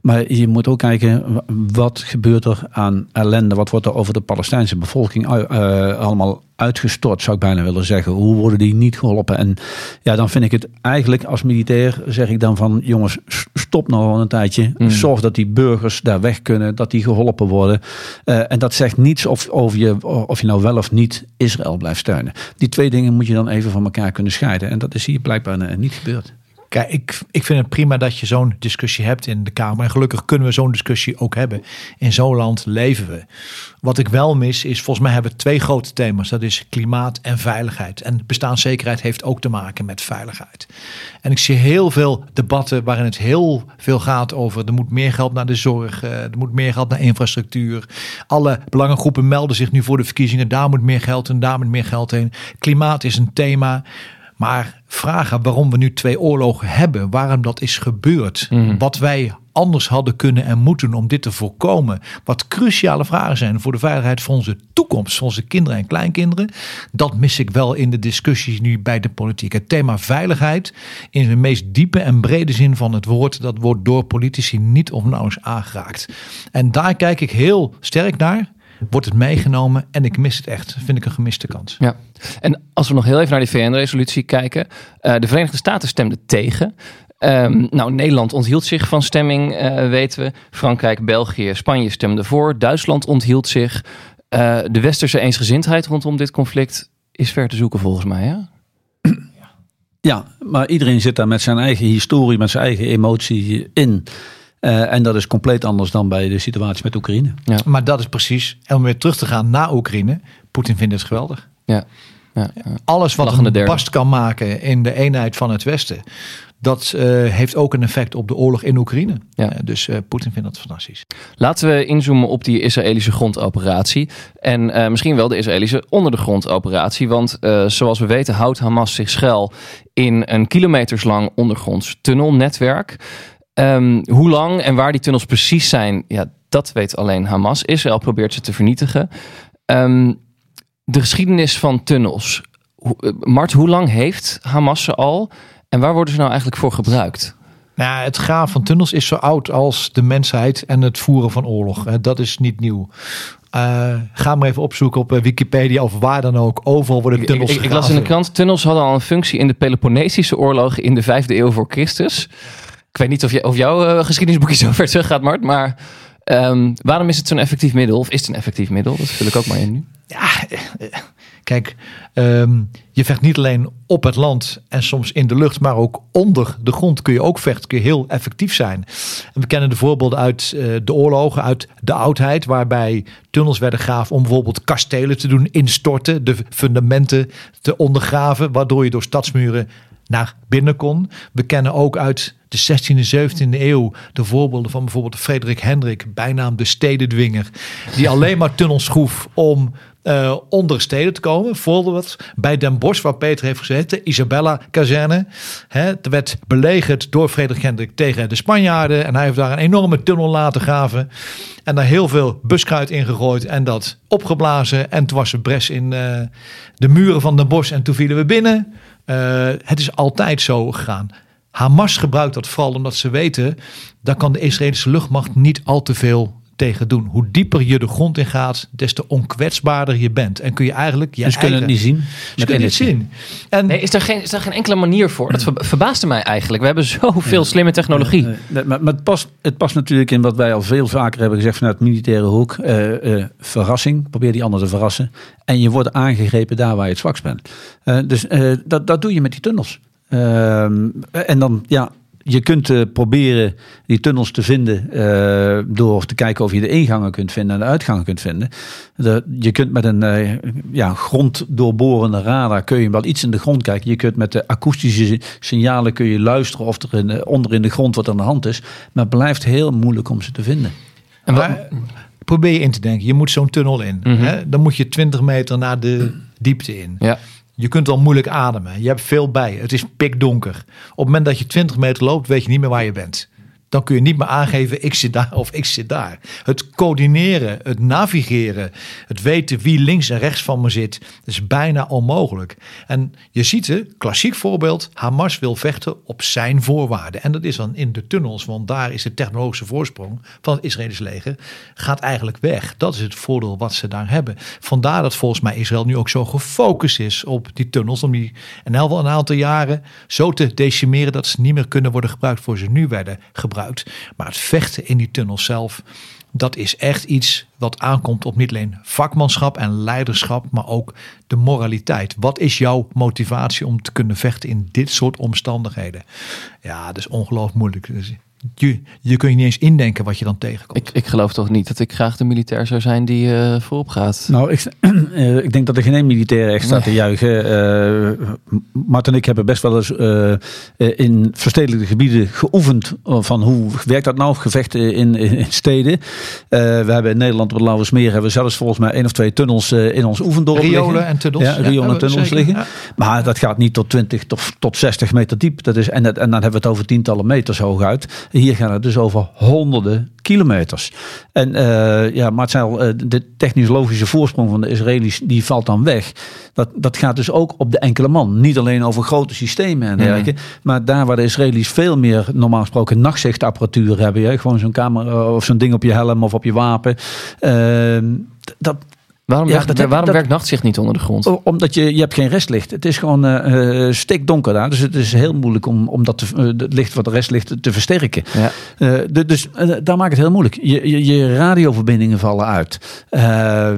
Maar je moet ook kijken, wa- wat gebeurt er aan ellende? Wat wordt er over de Palestijnse bevolking eh, allemaal uitgestort, zou ik bijna willen zeggen. Hoe worden die niet geholpen? En ja, dan vind ik het eigenlijk als militair, zeg ik dan van... jongens, stop nou al een tijdje. Mm. Zorg dat die burgers daar weg kunnen, dat die geholpen worden. Eh, en dat zegt niets of, over je, of je nou wel of niet Israël blijft steunen. Die twee dingen moet je dan even van elkaar kunnen scheiden. En dat is hier blijkbaar eh, niet gebeurd. Kijk, ik, ik vind het prima dat je zo'n discussie hebt in de Kamer. En gelukkig kunnen we zo'n discussie ook hebben. In zo'n land leven we. Wat ik wel mis is, volgens mij hebben we twee grote thema's. Dat is klimaat en veiligheid. En bestaanszekerheid heeft ook te maken met veiligheid. En ik zie heel veel debatten waarin het heel veel gaat over... er moet meer geld naar de zorg, eh, er moet meer geld naar infrastructuur. Alle belangengroepen melden zich nu voor de verkiezingen. Daar moet meer geld en daar moet meer geld heen. Klimaat is een thema. Maar vragen waarom we nu twee oorlogen hebben, waarom dat is gebeurd, wat wij anders hadden kunnen en moeten om dit te voorkomen, wat cruciale vragen zijn voor de veiligheid van onze toekomst, van onze kinderen en kleinkinderen, dat mis ik wel in de discussies nu bij de politiek. Het thema veiligheid in de meest diepe en brede zin van het woord, dat wordt door politici niet of nauwelijks aangeraakt. En daar kijk ik heel sterk naar. Wordt het meegenomen en ik mis het echt. Vind ik een gemiste kans. Ja. En als we nog heel even naar die VN-resolutie kijken. eh, de Verenigde Staten stemden tegen. Ehm, nou, Nederland onthield zich van stemming, eh, weten we. Frankrijk, België, Spanje stemden voor. Duitsland onthield zich. Eh, de westerse eensgezindheid rondom dit conflict is ver te zoeken volgens mij. Hè? Ja, maar iedereen zit daar met zijn eigen historie, met zijn eigen emotie in. Eh, en dat is compleet anders dan bij de situatie met Oekraïne. Maar dat is precies, en om weer terug te gaan naar Oekraïne. Poetin vindt het geweldig. Ja. Ja, ja. Alles wat Lachende derde. past kan maken in de eenheid van het Westen. Dat eh, heeft ook een effect op de oorlog in Oekraïne. Ja. Eh, dus eh, Poetin vindt dat fantastisch. Laten we inzoomen op die Israëlische grondoperatie. En eh, misschien wel de Israëlische onder de. Want eh, zoals we weten houdt Hamas zich schuil in een kilometerslang ondergronds tunnelnetwerk. Ehm, hoe lang en waar die tunnels precies zijn, ja, dat weet alleen Hamas. Israël probeert ze te vernietigen. Ehm, de geschiedenis van tunnels. Eh, Mart, hoe lang heeft Hamas ze al? En waar worden ze nou eigenlijk voor gebruikt? Nou, het graven van tunnels is zo oud als de mensheid en het voeren van oorlog. Dat is niet nieuw. Eh, ga maar even opzoeken op eh, Wikipedia of waar dan ook. Overal worden tunnels ik, ik las in de krant, tunnels hadden al een functie in de Peloponnesische oorlogen in de vijfde eeuw voor Christus. Ik weet niet of, je, of jouw eh, geschiedenisboekje zo ver terug gaat, Mart, maar ehm, waarom is het zo'n effectief middel? Of is het een effectief middel? Dat vul ik ook maar in nu. Ja, eh, kijk, ehm, je vecht niet alleen op het land en soms in de lucht, maar ook onder de grond kun je ook vechten, kun je heel effectief zijn. We kennen de voorbeelden uit eh, de oorlogen, uit de oudheid, waarbij tunnels werden graven om bijvoorbeeld kastelen te doen instorten, de fundamenten te ondergraven, waardoor je door stadsmuren naar binnen kon. We kennen ook uit de 16e, 17e eeuw de voorbeelden van bijvoorbeeld Frederik Hendrik, bijnaam de stedendwinger, die alleen maar tunnels schroef om eh, onder steden te komen. Bijvoorbeeld bij Den Bosch, waar Peter heeft gezeten, de Isabella-kazerne. Hè, er werd belegerd door Frederik Hendrik tegen de Spanjaarden. En hij heeft daar een enorme tunnel laten graven. En daar heel veel buskruid in gegooid en dat opgeblazen. En toen was er bres in eh, de muren van Den Bosch en toen vielen we binnen. Eh, het is altijd zo gegaan. Hamas gebruikt dat vooral omdat ze weten, daar kan de Israëlische luchtmacht niet al te veel tegen doen. Hoe dieper je de grond in gaat, des te onkwetsbaarder je bent. En kun je eigenlijk je Dus kunnen het niet zien. Ze Met kunnen het zien. En Nee, is er geen, is er geen enkele manier voor? Dat ver- verbaasde mij eigenlijk. We hebben zoveel slimme technologie. Maar maar het, past, het past natuurlijk in wat wij al veel vaker hebben gezegd vanuit militaire hoek. Eh, eh, verrassing, probeer die ander te verrassen. En je wordt aangegrepen daar waar je het zwakst bent. Eh, dus eh, dat, dat doe je met die tunnels. Ehm, en dan, ja, je kunt eh, proberen die tunnels te vinden eh, door te kijken of je de ingangen kunt vinden en de uitgangen kunt vinden. De, je kunt met een eh, ja, gronddoorborende radar kun je wel iets in de grond kijken. Je kunt met de akoestische signalen kun je luisteren of er in, onder in de grond wat aan de hand is. Maar het blijft heel moeilijk om ze te vinden. En wat- Maar probeer je in te denken. Je moet zo'n tunnel in. Mhm. hè? Dan moet je 20 meter naar de diepte in. Ja. Je kunt wel moeilijk ademen. Je hebt veel bij. Het is pikdonker. Op het moment dat je 20 meter loopt, weet je niet meer waar je bent. Dan kun je niet meer aangeven, ik zit daar of ik zit daar. Het coördineren, het navigeren, het weten wie links en rechts van me zit, is bijna onmogelijk. En je ziet het, klassiek voorbeeld, Hamas wil vechten op zijn voorwaarden. En dat is dan in de tunnels, want daar is de technologische voorsprong van het Israëlisch leger, gaat eigenlijk weg. Dat is het voordeel wat ze daar hebben. Vandaar dat volgens mij Israël nu ook zo gefocust is op die tunnels, om die elk geval een aantal jaren zo te decimeren dat ze niet meer kunnen worden gebruikt voor ze nu werden gebruikt. Maar het vechten in die tunnels zelf, dat is echt iets wat aankomt op niet alleen vakmanschap en leiderschap, maar ook de moraliteit. Wat is jouw motivatie om te kunnen vechten in dit soort omstandigheden? Ja, dat is ongelooflijk moeilijk. Je, je kun je niet eens indenken wat je dan tegenkomt. Ik, ik geloof toch niet dat ik graag de militair zou zijn die eh, voorop gaat. Nou, ik, eh, ik denk dat er geen militair echt staat te juichen. Eh Mart en ik hebben best wel eens eh, eh, in verstedelijke gebieden geoefend van hoe werkt dat nou, gevechten in, in, in steden. Eh, we hebben in Nederland op het Lauwersmeer hebben we zelfs volgens mij één of twee tunnels eh, in ons oefendorp Riolen liggen. en tunnels. Ja, riolen en tunnels zeker. liggen. Ja. Maar dat gaat niet tot 20 tot, tot 60 meter diep. Dat is, en, dat, en dan hebben we het over tientallen meters hooguit. Hier gaat het dus over honderden kilometers. En eh, ja, maar het zijn al, eh, de technisch-logische voorsprong van de Israëli's, die valt dan weg. Dat, dat gaat dus ook op de enkele man. Niet alleen over grote systemen en dergelijke. Maar daar waar de Israëli's veel meer normaal gesproken nachtzichtapparatuur hebben. Ja, gewoon zo'n camera of zo'n ding op je helm of op je wapen. Ehm, dat, Waarom, Ja, werkt, dat waarom dat- werkt nachtzicht niet onder de grond? Omdat je, je hebt geen restlicht. Het is gewoon eh eh, stikdonker daar. Dus het is heel moeilijk om, om dat te, eh, het licht wat de rest ligt te versterken. Ja. Eh, de- dus daar maakt het heel moeilijk. Je, je, je radioverbindingen vallen uit.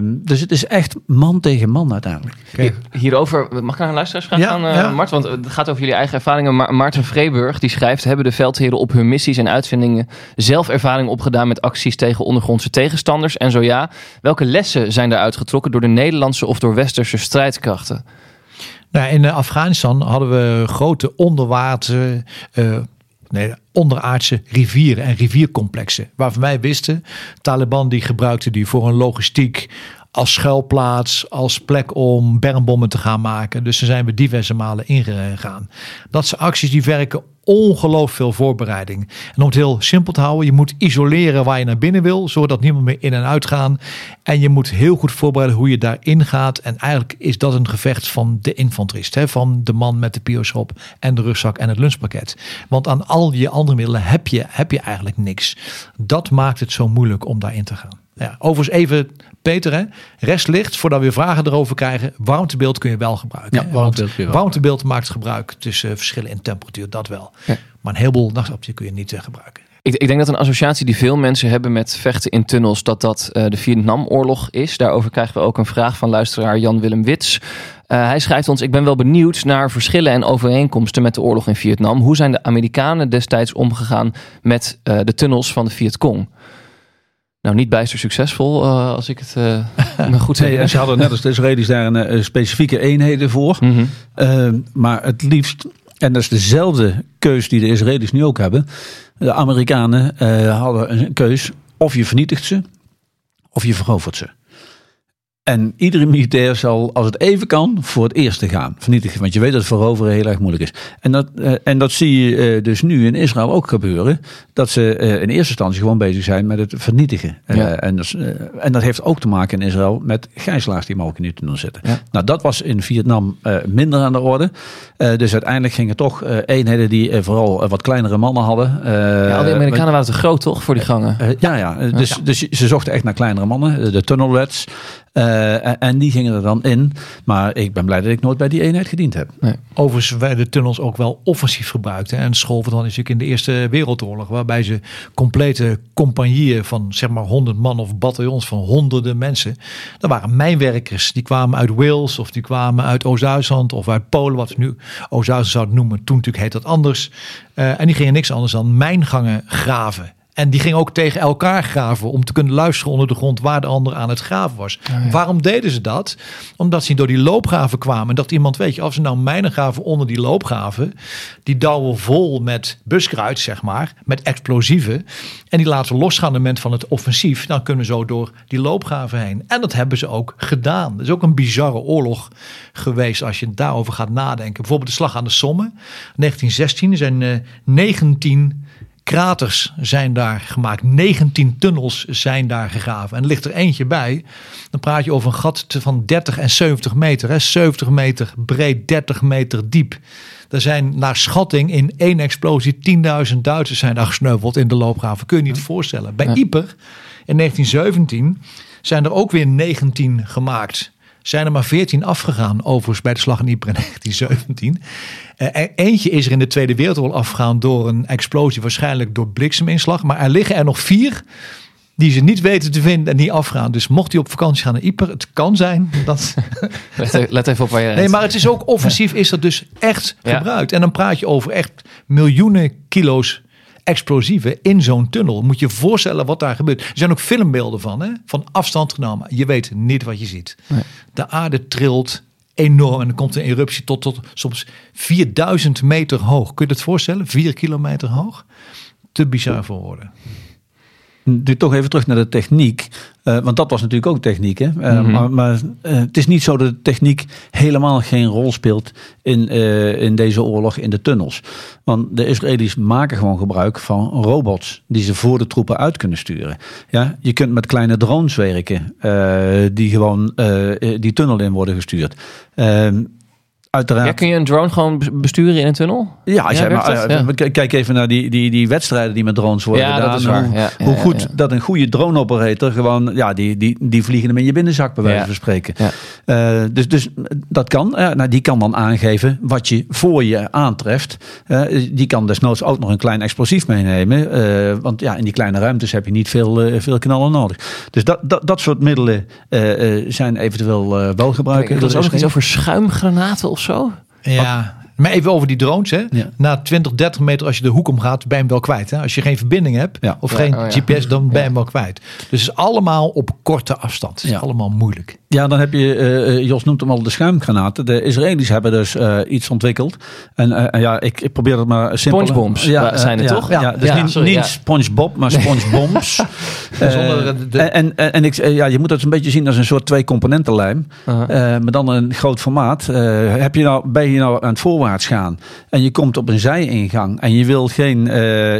Dus het is echt man tegen man uiteindelijk. Oké. Hierover, mag ik naar een luisteraarsvraag Ja, gaan, ja. Mart? Want het gaat over jullie eigen ervaringen. Maar Maarten Vreeburg die schrijft... hebben de veldheren op hun missies en uitzendingen... zelf ervaring opgedaan met acties tegen ondergrondse tegenstanders? En zo ja, welke lessen zijn daaruit getrokken... door de Nederlandse of door westerse strijdkrachten? Nou, in eh, Afghanistan hadden we grote onderwater, eh, nee, onderaardse rivieren en riviercomplexen. Waarvan wij wisten, Taliban die gebruikte die voor een logistiek als schuilplaats, als plek om bermbommen te gaan maken. Dus daar zijn we diverse malen ingegaan. Dat zijn acties die werken ongelooflijk veel voorbereiding. En om het heel simpel te houden, je moet isoleren waar je naar binnen wil, zodat niemand meer in en uit gaan. En je moet heel goed voorbereiden hoe je daarin gaat. En eigenlijk is dat een gevecht van de infanterist, hè, van de man met de pioschop en de rugzak en het lunchpakket. Want aan al je andere middelen heb je, heb je eigenlijk niks. Dat maakt het zo moeilijk om daarin te gaan. Ja, overigens even, Peter, hè, restlicht, voordat we weer vragen erover krijgen. Warmtebeeld kun je wel gebruiken. Ja, warmtebeeld wel warmtebeeld maakt gebruik tussen eh, verschillen in temperatuur, dat wel. Ja. Maar een heleboel nachtoptie kun je niet eh, gebruiken. Ik, ik denk dat een associatie die veel mensen hebben met vechten in tunnels, dat dat eh, de Vietnamoorlog is. Daarover krijgen we ook een vraag van luisteraar Jan-Willem Wits. Eh, hij schrijft ons, ik ben wel benieuwd naar verschillen en overeenkomsten met de oorlog in Vietnam. Hoe zijn de Amerikanen destijds omgegaan met eh, de tunnels van de Vietcong? Nou, niet bijster succesvol, eh, als ik het me goed Nee, en herinner. ze hadden net als de Israëli's daar een, eh, specifieke eenheden voor. Mhm. Eh, maar het liefst, en dat is dezelfde keus die de Israëli's nu ook hebben. De Amerikanen hadden een keus. Of je vernietigt ze, of je verovert ze. En iedere militair zal, als het even kan, voor het eerste gaan. Vernietigen. Want je weet dat veroveren heel erg moeilijk is. En dat, eh, en dat zie je eh, dus nu in Israël ook gebeuren. Dat ze eh, in eerste instantie gewoon bezig zijn met het vernietigen. Ja. en, dat, en dat heeft ook te maken in Israël met gijzelaars die mogelijk in die tunnel zitten. Ja. Nou, dat was in Vietnam minder aan de orde. Dus uiteindelijk gingen toch eenheden die vooral wat kleinere mannen hadden. Ja, al die Amerikanen waren te groot, toch, voor die gangen? ja, ja. Dus, dus ze zochten echt naar kleinere mannen, de tunnel Eh, en, die gingen er dan in. Maar ik ben blij dat ik nooit bij die eenheid gediend heb. Overigens werden de tunnels ook wel offensief gebruikt. Hè. En Scholven dan is natuurlijk in de Eerste Wereldoorlog. Waarbij ze complete compagnieën van zeg maar 100 man of bataljons van honderden mensen. Dat waren mijnwerkers. Die kwamen uit Wales of die kwamen uit Oost-Duitsland of uit Polen. Wat we nu Oost-Duitsland zouden noemen. Toen natuurlijk heet dat anders. Eh, en die gingen niks anders dan mijngangen graven. En die gingen ook tegen elkaar graven om te kunnen luisteren onder de grond waar de ander aan het graven was. Waarom deden ze dat? Omdat ze door die loopgraven kwamen. En dat iemand, weet je, als ze nou mijnen graven onder die loopgraven, die douwen vol met buskruid, zeg maar, met explosieven. En die laten losgaan op het moment van het offensief. Dan kunnen we zo door die loopgraven heen. En dat hebben ze ook gedaan. Dat is ook een bizarre oorlog geweest als je daarover gaat nadenken. Bijvoorbeeld de Slag aan de Somme, 1916. Er zijn eh, 19 kraters zijn daar gemaakt. 19 tunnels zijn daar gegraven. En er ligt er eentje bij. Dan praat je over een gat van 30 en 70 meter. Hè? 70 meter breed, 30 meter diep. Er zijn naar schatting in één explosie 10.000 Duitsers zijn daar gesneuveld in de loopgraven. Kun je niet voorstellen. Bij Yper in 1917 zijn er ook weer 19 gemaakt. Zijn er maar 14 afgegaan, overigens bij de slag in Yper in 1917. Eh, eentje is er in de Tweede Wereldoorlog afgegaan door een explosie, waarschijnlijk door blikseminslag. Maar er liggen er nog vier die ze niet weten te vinden en die afgaan. Dus mocht hij op vakantie gaan naar Yper, het kan zijn dat... Let, e- let even op waar je Nee, maar het is ook offensief, is dat dus echt Ja. gebruikt. En dan praat je over echt miljoenen kilo's explosieven in zo'n tunnel. Moet je je voorstellen wat daar gebeurt. Er zijn ook filmbeelden van, hè? van afstand genomen. Je weet niet wat je ziet. De aarde trilt enorm en er komt een eruptie tot, tot soms 4000 meter hoog. Kun je het voorstellen? 4 kilometer hoog. Te bizar voor woorden. Nu toch even terug naar de techniek. Eh, want dat was natuurlijk ook techniek. Hè? Eh, Maar, maar eh, het is niet zo dat de techniek helemaal geen rol speelt in, in deze oorlog in de tunnels. Want de Israëli's maken gewoon gebruik van robots die ze voor de troepen uit kunnen sturen. Ja, je kunt met kleine drones werken die gewoon die tunnel in worden gestuurd. Uiteraard. Ja, kun je een drone gewoon be- besturen in een tunnel? Ja, als Ja, jij maar, eh, Ja. kijk even naar die, die, die wedstrijden die met drones worden Ja, dat is waar. Hoe, hoe goed dat een goede drone operator gewoon, ja, die, die, die vliegen hem in je binnenzak bij wijze van spreken. Eh, dus, dus dat kan. Nou, die kan dan aangeven wat je voor je aantreft. Eh, die kan desnoods ook nog een klein explosief meenemen. Want ja, in die kleine ruimtes heb je niet veel, veel knallen nodig. Dus dat, dat, dat soort middelen zijn eventueel wel gebruiken. Er is ook nog iets over schuimgranaten of zo? Ja. Maar even over die drones. Hè. Ja. Na 20, 30 meter, als je de hoek omgaat, ben je hem wel kwijt. Hè. Als je geen verbinding hebt Ja. of Ja, geen oh ja. GPS, dan ben je hem wel kwijt. Dus het is allemaal op korte afstand. Het is Ja. allemaal moeilijk. Ja, dan heb je, eh, eh, Jos noemt hem al de schuimgranaten. De Israëli's hebben dus eh, iets ontwikkeld. En ja, ik, ik probeer het maar simpel. Spongebombs ja, zijn het ja, toch? Ja, Ja, dus niet, sorry, niet. Spongebob, maar Spongebombs. De- en, en, en ik, ja, je moet het een beetje zien als een soort twee componentenlijm. Eh, maar dan een groot formaat. Heb je nou, ben je nou aan het voorwaarts gaan en je komt op een zijingang en je wil geen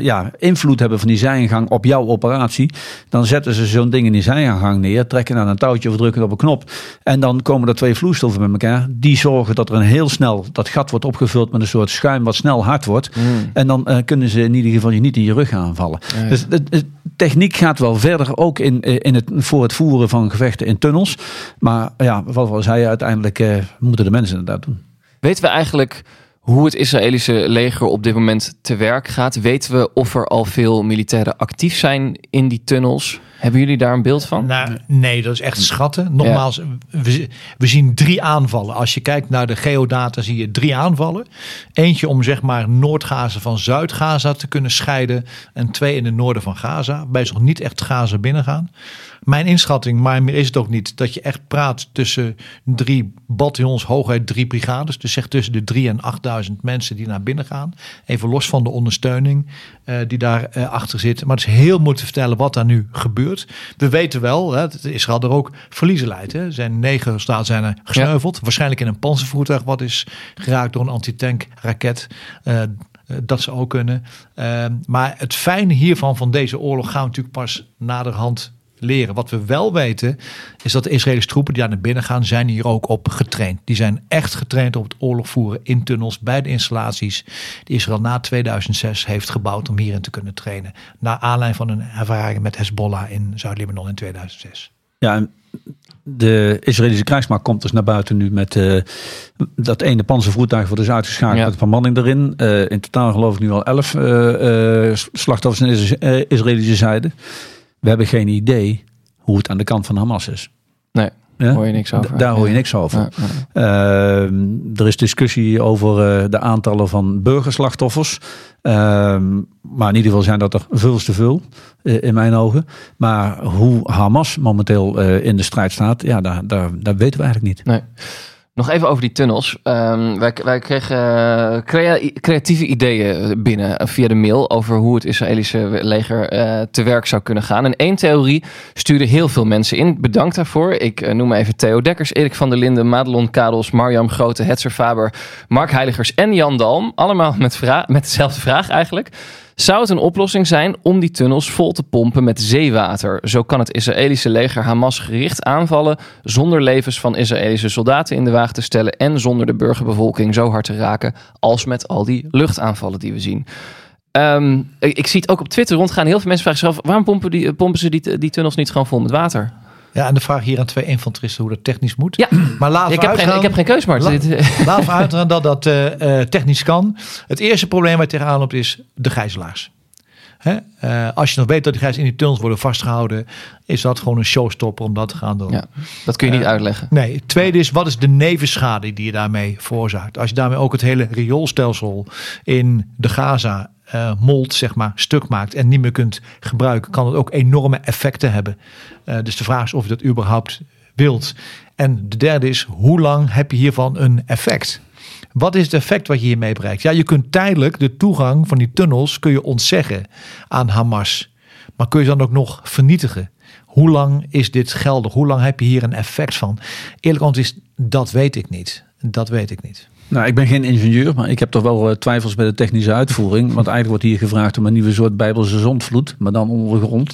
ja, invloed hebben van die zijingang op jouw operatie, dan zetten ze zo'n ding in die zijingang neer, trekken aan een touwtje of drukken op een knop. En dan komen er twee vloeistoffen bij elkaar. Die zorgen dat er een heel snel dat gat wordt opgevuld met een soort schuim wat snel hard wordt. En dan eh, kunnen ze in ieder geval je niet in je rug aanvallen. Dus de, de techniek gaat wel verder, ook in, eh, in het, voor het voeren van gevechten in tunnels. Maar ja, wat we al zeiden, uiteindelijk eh, moeten de mensen dat doen. Weten we eigenlijk hoe het Israëlische leger op dit moment te werk gaat? Weten we of er al veel militairen actief zijn in die tunnels? Hebben jullie daar een beeld van? Nou, nee, dat is echt schatten. Nogmaals, we, we zien drie aanvallen. Als je kijkt naar de geodata zie je drie aanvallen. Eentje om zeg maar Noord-Gaza van Zuid-Gaza te kunnen scheiden. En twee in het noorden van Gaza. Waarbij ze nog niet echt Gaza binnengaan. Mijn inschatting, maar meer is het ook niet, dat je echt praat tussen drie bataljons, hooguit drie brigades. Dus zeg tussen de drie en 8000 mensen die naar binnen gaan. Even los van de ondersteuning eh, die daar eh, achter zit. Maar het is heel moeilijk te vertellen wat daar nu gebeurt. We weten wel, hè, dat Israël er ook verliezen leidt. Hè. Er zijn negen staten zijn er gesneuveld. Waarschijnlijk in een panzervoertuig wat is geraakt door een antitank raket. Eh, eh, dat ze ook kunnen. Maar het fijne hiervan, van deze oorlog, gaan we natuurlijk pas naderhand leren. Wat we wel weten, is dat de Israëlische troepen die daar naar binnen gaan, zijn hier ook op getraind. Die zijn echt getraind op het oorlog voeren in tunnels bij de installaties die Israël na 2006 heeft gebouwd om hierin te kunnen trainen. Naar aanleiding van hun ervaringen met Hezbollah in Zuid-Libanon in 2006. Ja, en de Israëlische krijgsmacht komt dus naar buiten nu met eh, dat ene panzervoertuig wordt dus uitgeschakeld Ja. met bemanning erin. Eh, in totaal geloof ik nu al elf eh, eh, slachtoffers aan de eh, Israëlische zijde. We hebben geen idee hoe het aan de kant van Hamas is. Nee. Ja? Hoor je niks over. Daar hoor je niks over. Ja, ja. Ehm, er is discussie over eh, de aantallen van burgerslachtoffers. Ehm, maar in ieder geval zijn dat er veel te veel eh, in mijn ogen. Maar hoe Hamas momenteel eh, in de strijd staat, ja, daar, daar, daar weten we eigenlijk niet. Nee. Nog even over die tunnels. Ehm, wij, wij kregen eh, crea- creatieve ideeën binnen eh, via de mail over hoe het Israëlische leger eh, te werk zou kunnen gaan. En één theorie stuurde heel veel mensen in. Bedankt daarvoor. Ik noem even Theo Dekkers, Erik van der Linden, Madelon Kadels, Marjam Grote, Hetzer Faber, Mark Heiligers en Jan Dalm. Allemaal met, met dezelfde vraag eigenlijk. Zou het een oplossing zijn om die tunnels vol te pompen met zeewater? Zo kan het Israëlische leger Hamas gericht aanvallen zonder levens van Israëlische soldaten in de wagen te stellen en zonder de burgerbevolking zo hard te raken als met al die luchtaanvallen die we zien. Ehm, ik, ik zie het ook op Twitter rondgaan. Heel veel mensen vragen zich af, waarom pompen, die, pompen ze die, die tunnels niet gewoon vol met water? Ja, en de vraag hier aan twee infanteristen hoe dat technisch moet. Ja. Maar laten we ik, heb geen, uitgaan- ik heb geen keus, maar La- dit- Laten we uitgaan dat dat eh, eh, technisch kan. Het eerste probleem waar je tegenaan loopt is de gijzelaars. Hè? Eh, als je nog weet dat die gijzelaars in die tunnels worden vastgehouden, is dat gewoon een showstopper om dat te gaan doen. Ja. dat kun je niet uitleggen. Nee, het tweede is, wat is de nevenschade die je daarmee veroorzaakt? Als je daarmee ook het hele rioolstelsel in de Gaza eh mold, zeg maar, stuk maakt en niet meer kunt gebruiken, kan het ook enorme effecten hebben. Eh, dus de vraag is of je dat überhaupt wilt. En de derde is, hoe lang heb je hiervan een effect? Wat is het effect wat je hiermee bereikt? Ja, je kunt tijdelijk de toegang van die tunnels kun je ontzeggen aan Hamas. Maar kun je ze dan ook nog vernietigen? Hoe lang is dit geldig? Hoe lang heb je hier een effect van? Eerlijk is, dat weet ik niet. Dat weet ik niet. Nou, ik ben geen ingenieur, maar ik heb toch wel eh, twijfels bij de technische uitvoering. Want eigenlijk wordt hier gevraagd om een nieuwe soort bijbelse zondvloed, maar dan onder de grond.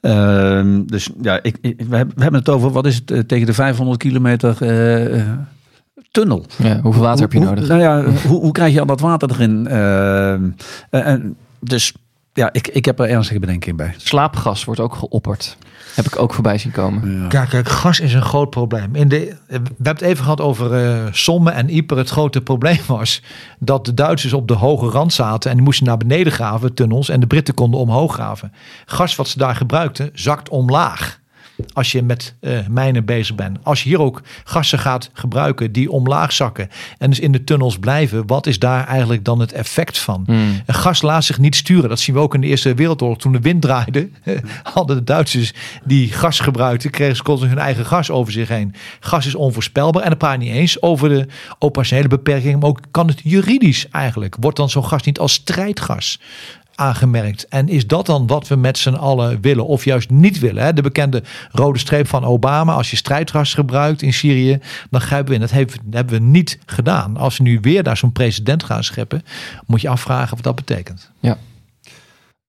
Ehm, dus ja, ik, ik- we, hebben, het over, wat is het, eh, tegen de 500 kilometer eh, tunnel. Ja, hoeveel water heb je Hoe- nodig? Nou ja, hoe, hoe krijg je al dat water erin? Ehm, eh, en dus ja, ik, ik heb er ernstige bedenkingen bij. Slaapgas wordt ook geopperd. Heb ik ook voorbij zien komen. Kijk, kijk, gas is een groot probleem. In de, we hebben het even gehad over eh Somme en Yper. Het grote probleem was dat de Duitsers op de hoge rand zaten en die moesten naar beneden graven, tunnels, en de Britten konden omhoog graven. Gas wat ze daar gebruikten, zakt omlaag. Als je met eh, mijnen bezig bent. Als je hier ook gassen gaat gebruiken die omlaag zakken en dus in de tunnels blijven, wat is daar eigenlijk dan het effect van? Hmm. En gas laat zich niet sturen. Dat zien we ook in de Eerste Wereldoorlog. Toen de wind draaide, hadden de Duitsers die gas gebruikten, kregen ze constant hun eigen gas over zich heen. Gas is onvoorspelbaar. En dan praat je niet eens over de operationele beperkingen, maar ook kan het juridisch eigenlijk. Wordt dan zo'n gas niet als strijdgas aangemerkt. En is dat dan wat we met z'n allen willen of juist niet willen? Hè? De bekende rode streep van Obama. Als je strijdgas gebruikt in Syrië, dan grijpen we in. Dat hebben we- niet gedaan. Als we nu weer daar zo'n president gaan scheppen, moet je afvragen wat dat betekent.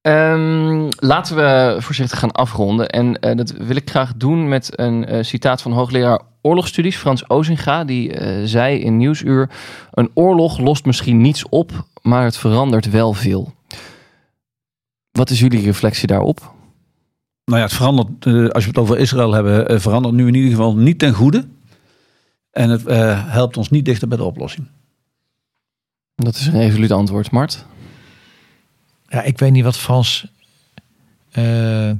Ehm, laten we voorzichtig gaan afronden. En eh, dat wil ik graag doen met een eh, citaat van hoogleraar oorlogsstudies Frans Ozinga. Die eh, zei in Nieuwsuur: Een oorlog lost misschien niets op, maar het verandert wel veel. Wat is jullie reflectie daarop? Nou ja, het verandert, eh, als we het over Israël hebben, eh, verandert nu in ieder geval niet ten goede. En het eh, helpt ons niet dichter bij de oplossing. Dat is een resoluut antwoord, Mart. Ja, ik weet niet wat Frans eh,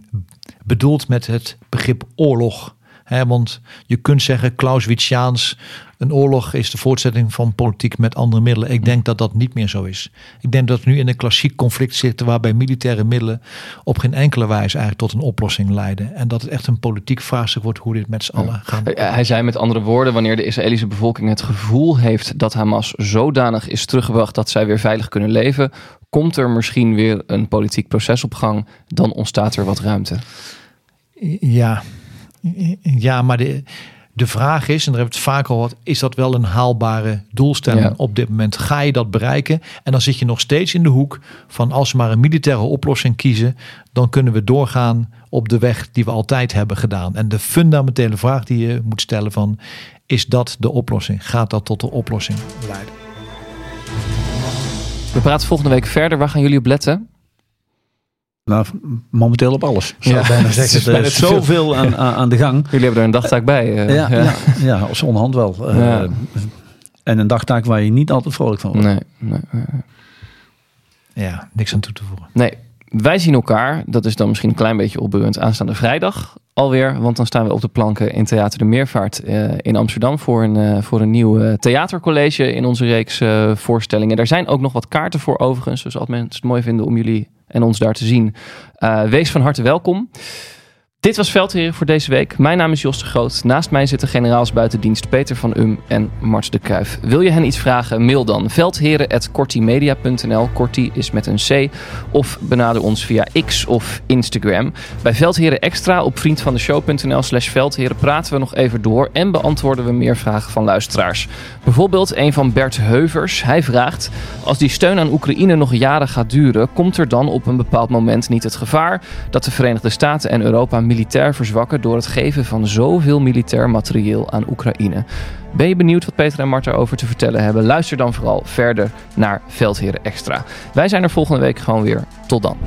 bedoelt met het begrip oorlog. Hè, want je kunt zeggen, Clausewitziaans, een oorlog is de voortzetting van politiek met andere middelen. Ik denk dat dat niet meer zo is. Ik denk dat we nu in een klassiek conflict zitten waarbij militaire middelen op geen enkele wijze eigenlijk tot een oplossing leiden. En dat het echt een politiek vraagstuk wordt hoe dit met z'n allen gaan. Eh, Hij zei met andere woorden: wanneer de Israëlische bevolking het gevoel heeft dat Hamas zodanig is teruggebracht dat zij weer veilig kunnen leven, komt er misschien weer een politiek proces op gang. Dan ontstaat er wat ruimte. Ja, ja maar de, de vraag is, en daar hebben we het vaak al wat, is dat wel een haalbare doelstelling Ja. op dit moment? Ga je dat bereiken? En dan zit je nog steeds in de hoek van als we maar een militaire oplossing kiezen, dan kunnen we doorgaan op de weg die we altijd hebben gedaan. En de fundamentele vraag die je moet stellen van, is dat de oplossing? Gaat dat tot de oplossing leiden? We praten volgende week verder. Waar gaan jullie op letten? Nou, momenteel op alles. Ja, bijna zeggen, er is zoveel aan, aan, de gang. Jullie hebben er een dagtaak bij. eh, Ja, ja. ja, als onderhand wel. Eh. En een dagtaak waar je niet altijd vrolijk van wordt. Nee, nee, nee. Ja, niks aan toe te voegen. nee. Wij zien elkaar, dat is dan misschien een klein beetje opbeurend, aanstaande vrijdag. Alweer. Want dan staan we op de planken in Theater de Meervaart eh, in Amsterdam voor een, eh, voor een nieuw eh, theatercollege in onze reeks voorstellingen. Daar zijn ook nog wat kaarten voor overigens. Dus als mensen het mooi vinden om jullie en ons daar te zien, wees van harte welkom. Dit was Veldheren voor deze week. Mijn naam is Jos de Groot. Naast mij zitten generaals buitendienst Peter van Um en Mart de Kruijf. Wil je hen iets vragen? Mail dan veldheren.kortimedia.nl. Korti is met een C. Of benader ons via X of Instagram. Bij Veldheren Extra op vriendvandeshow.nl slash veldheren praten we nog even door en beantwoorden we meer vragen van luisteraars. Bijvoorbeeld een van Bert Heuvers. Hij vraagt, als die steun aan Oekraïne nog jaren gaat duren, komt er dan op een bepaald moment niet het gevaar dat de Verenigde Staten en Europa militair verzwakken door het geven van zoveel militair materieel aan Oekraïne. Ben je benieuwd wat Peter en Mart erover te vertellen hebben? Luister dan vooral verder naar Veldheren Extra. Wij zijn er volgende week gewoon weer. Tot dan.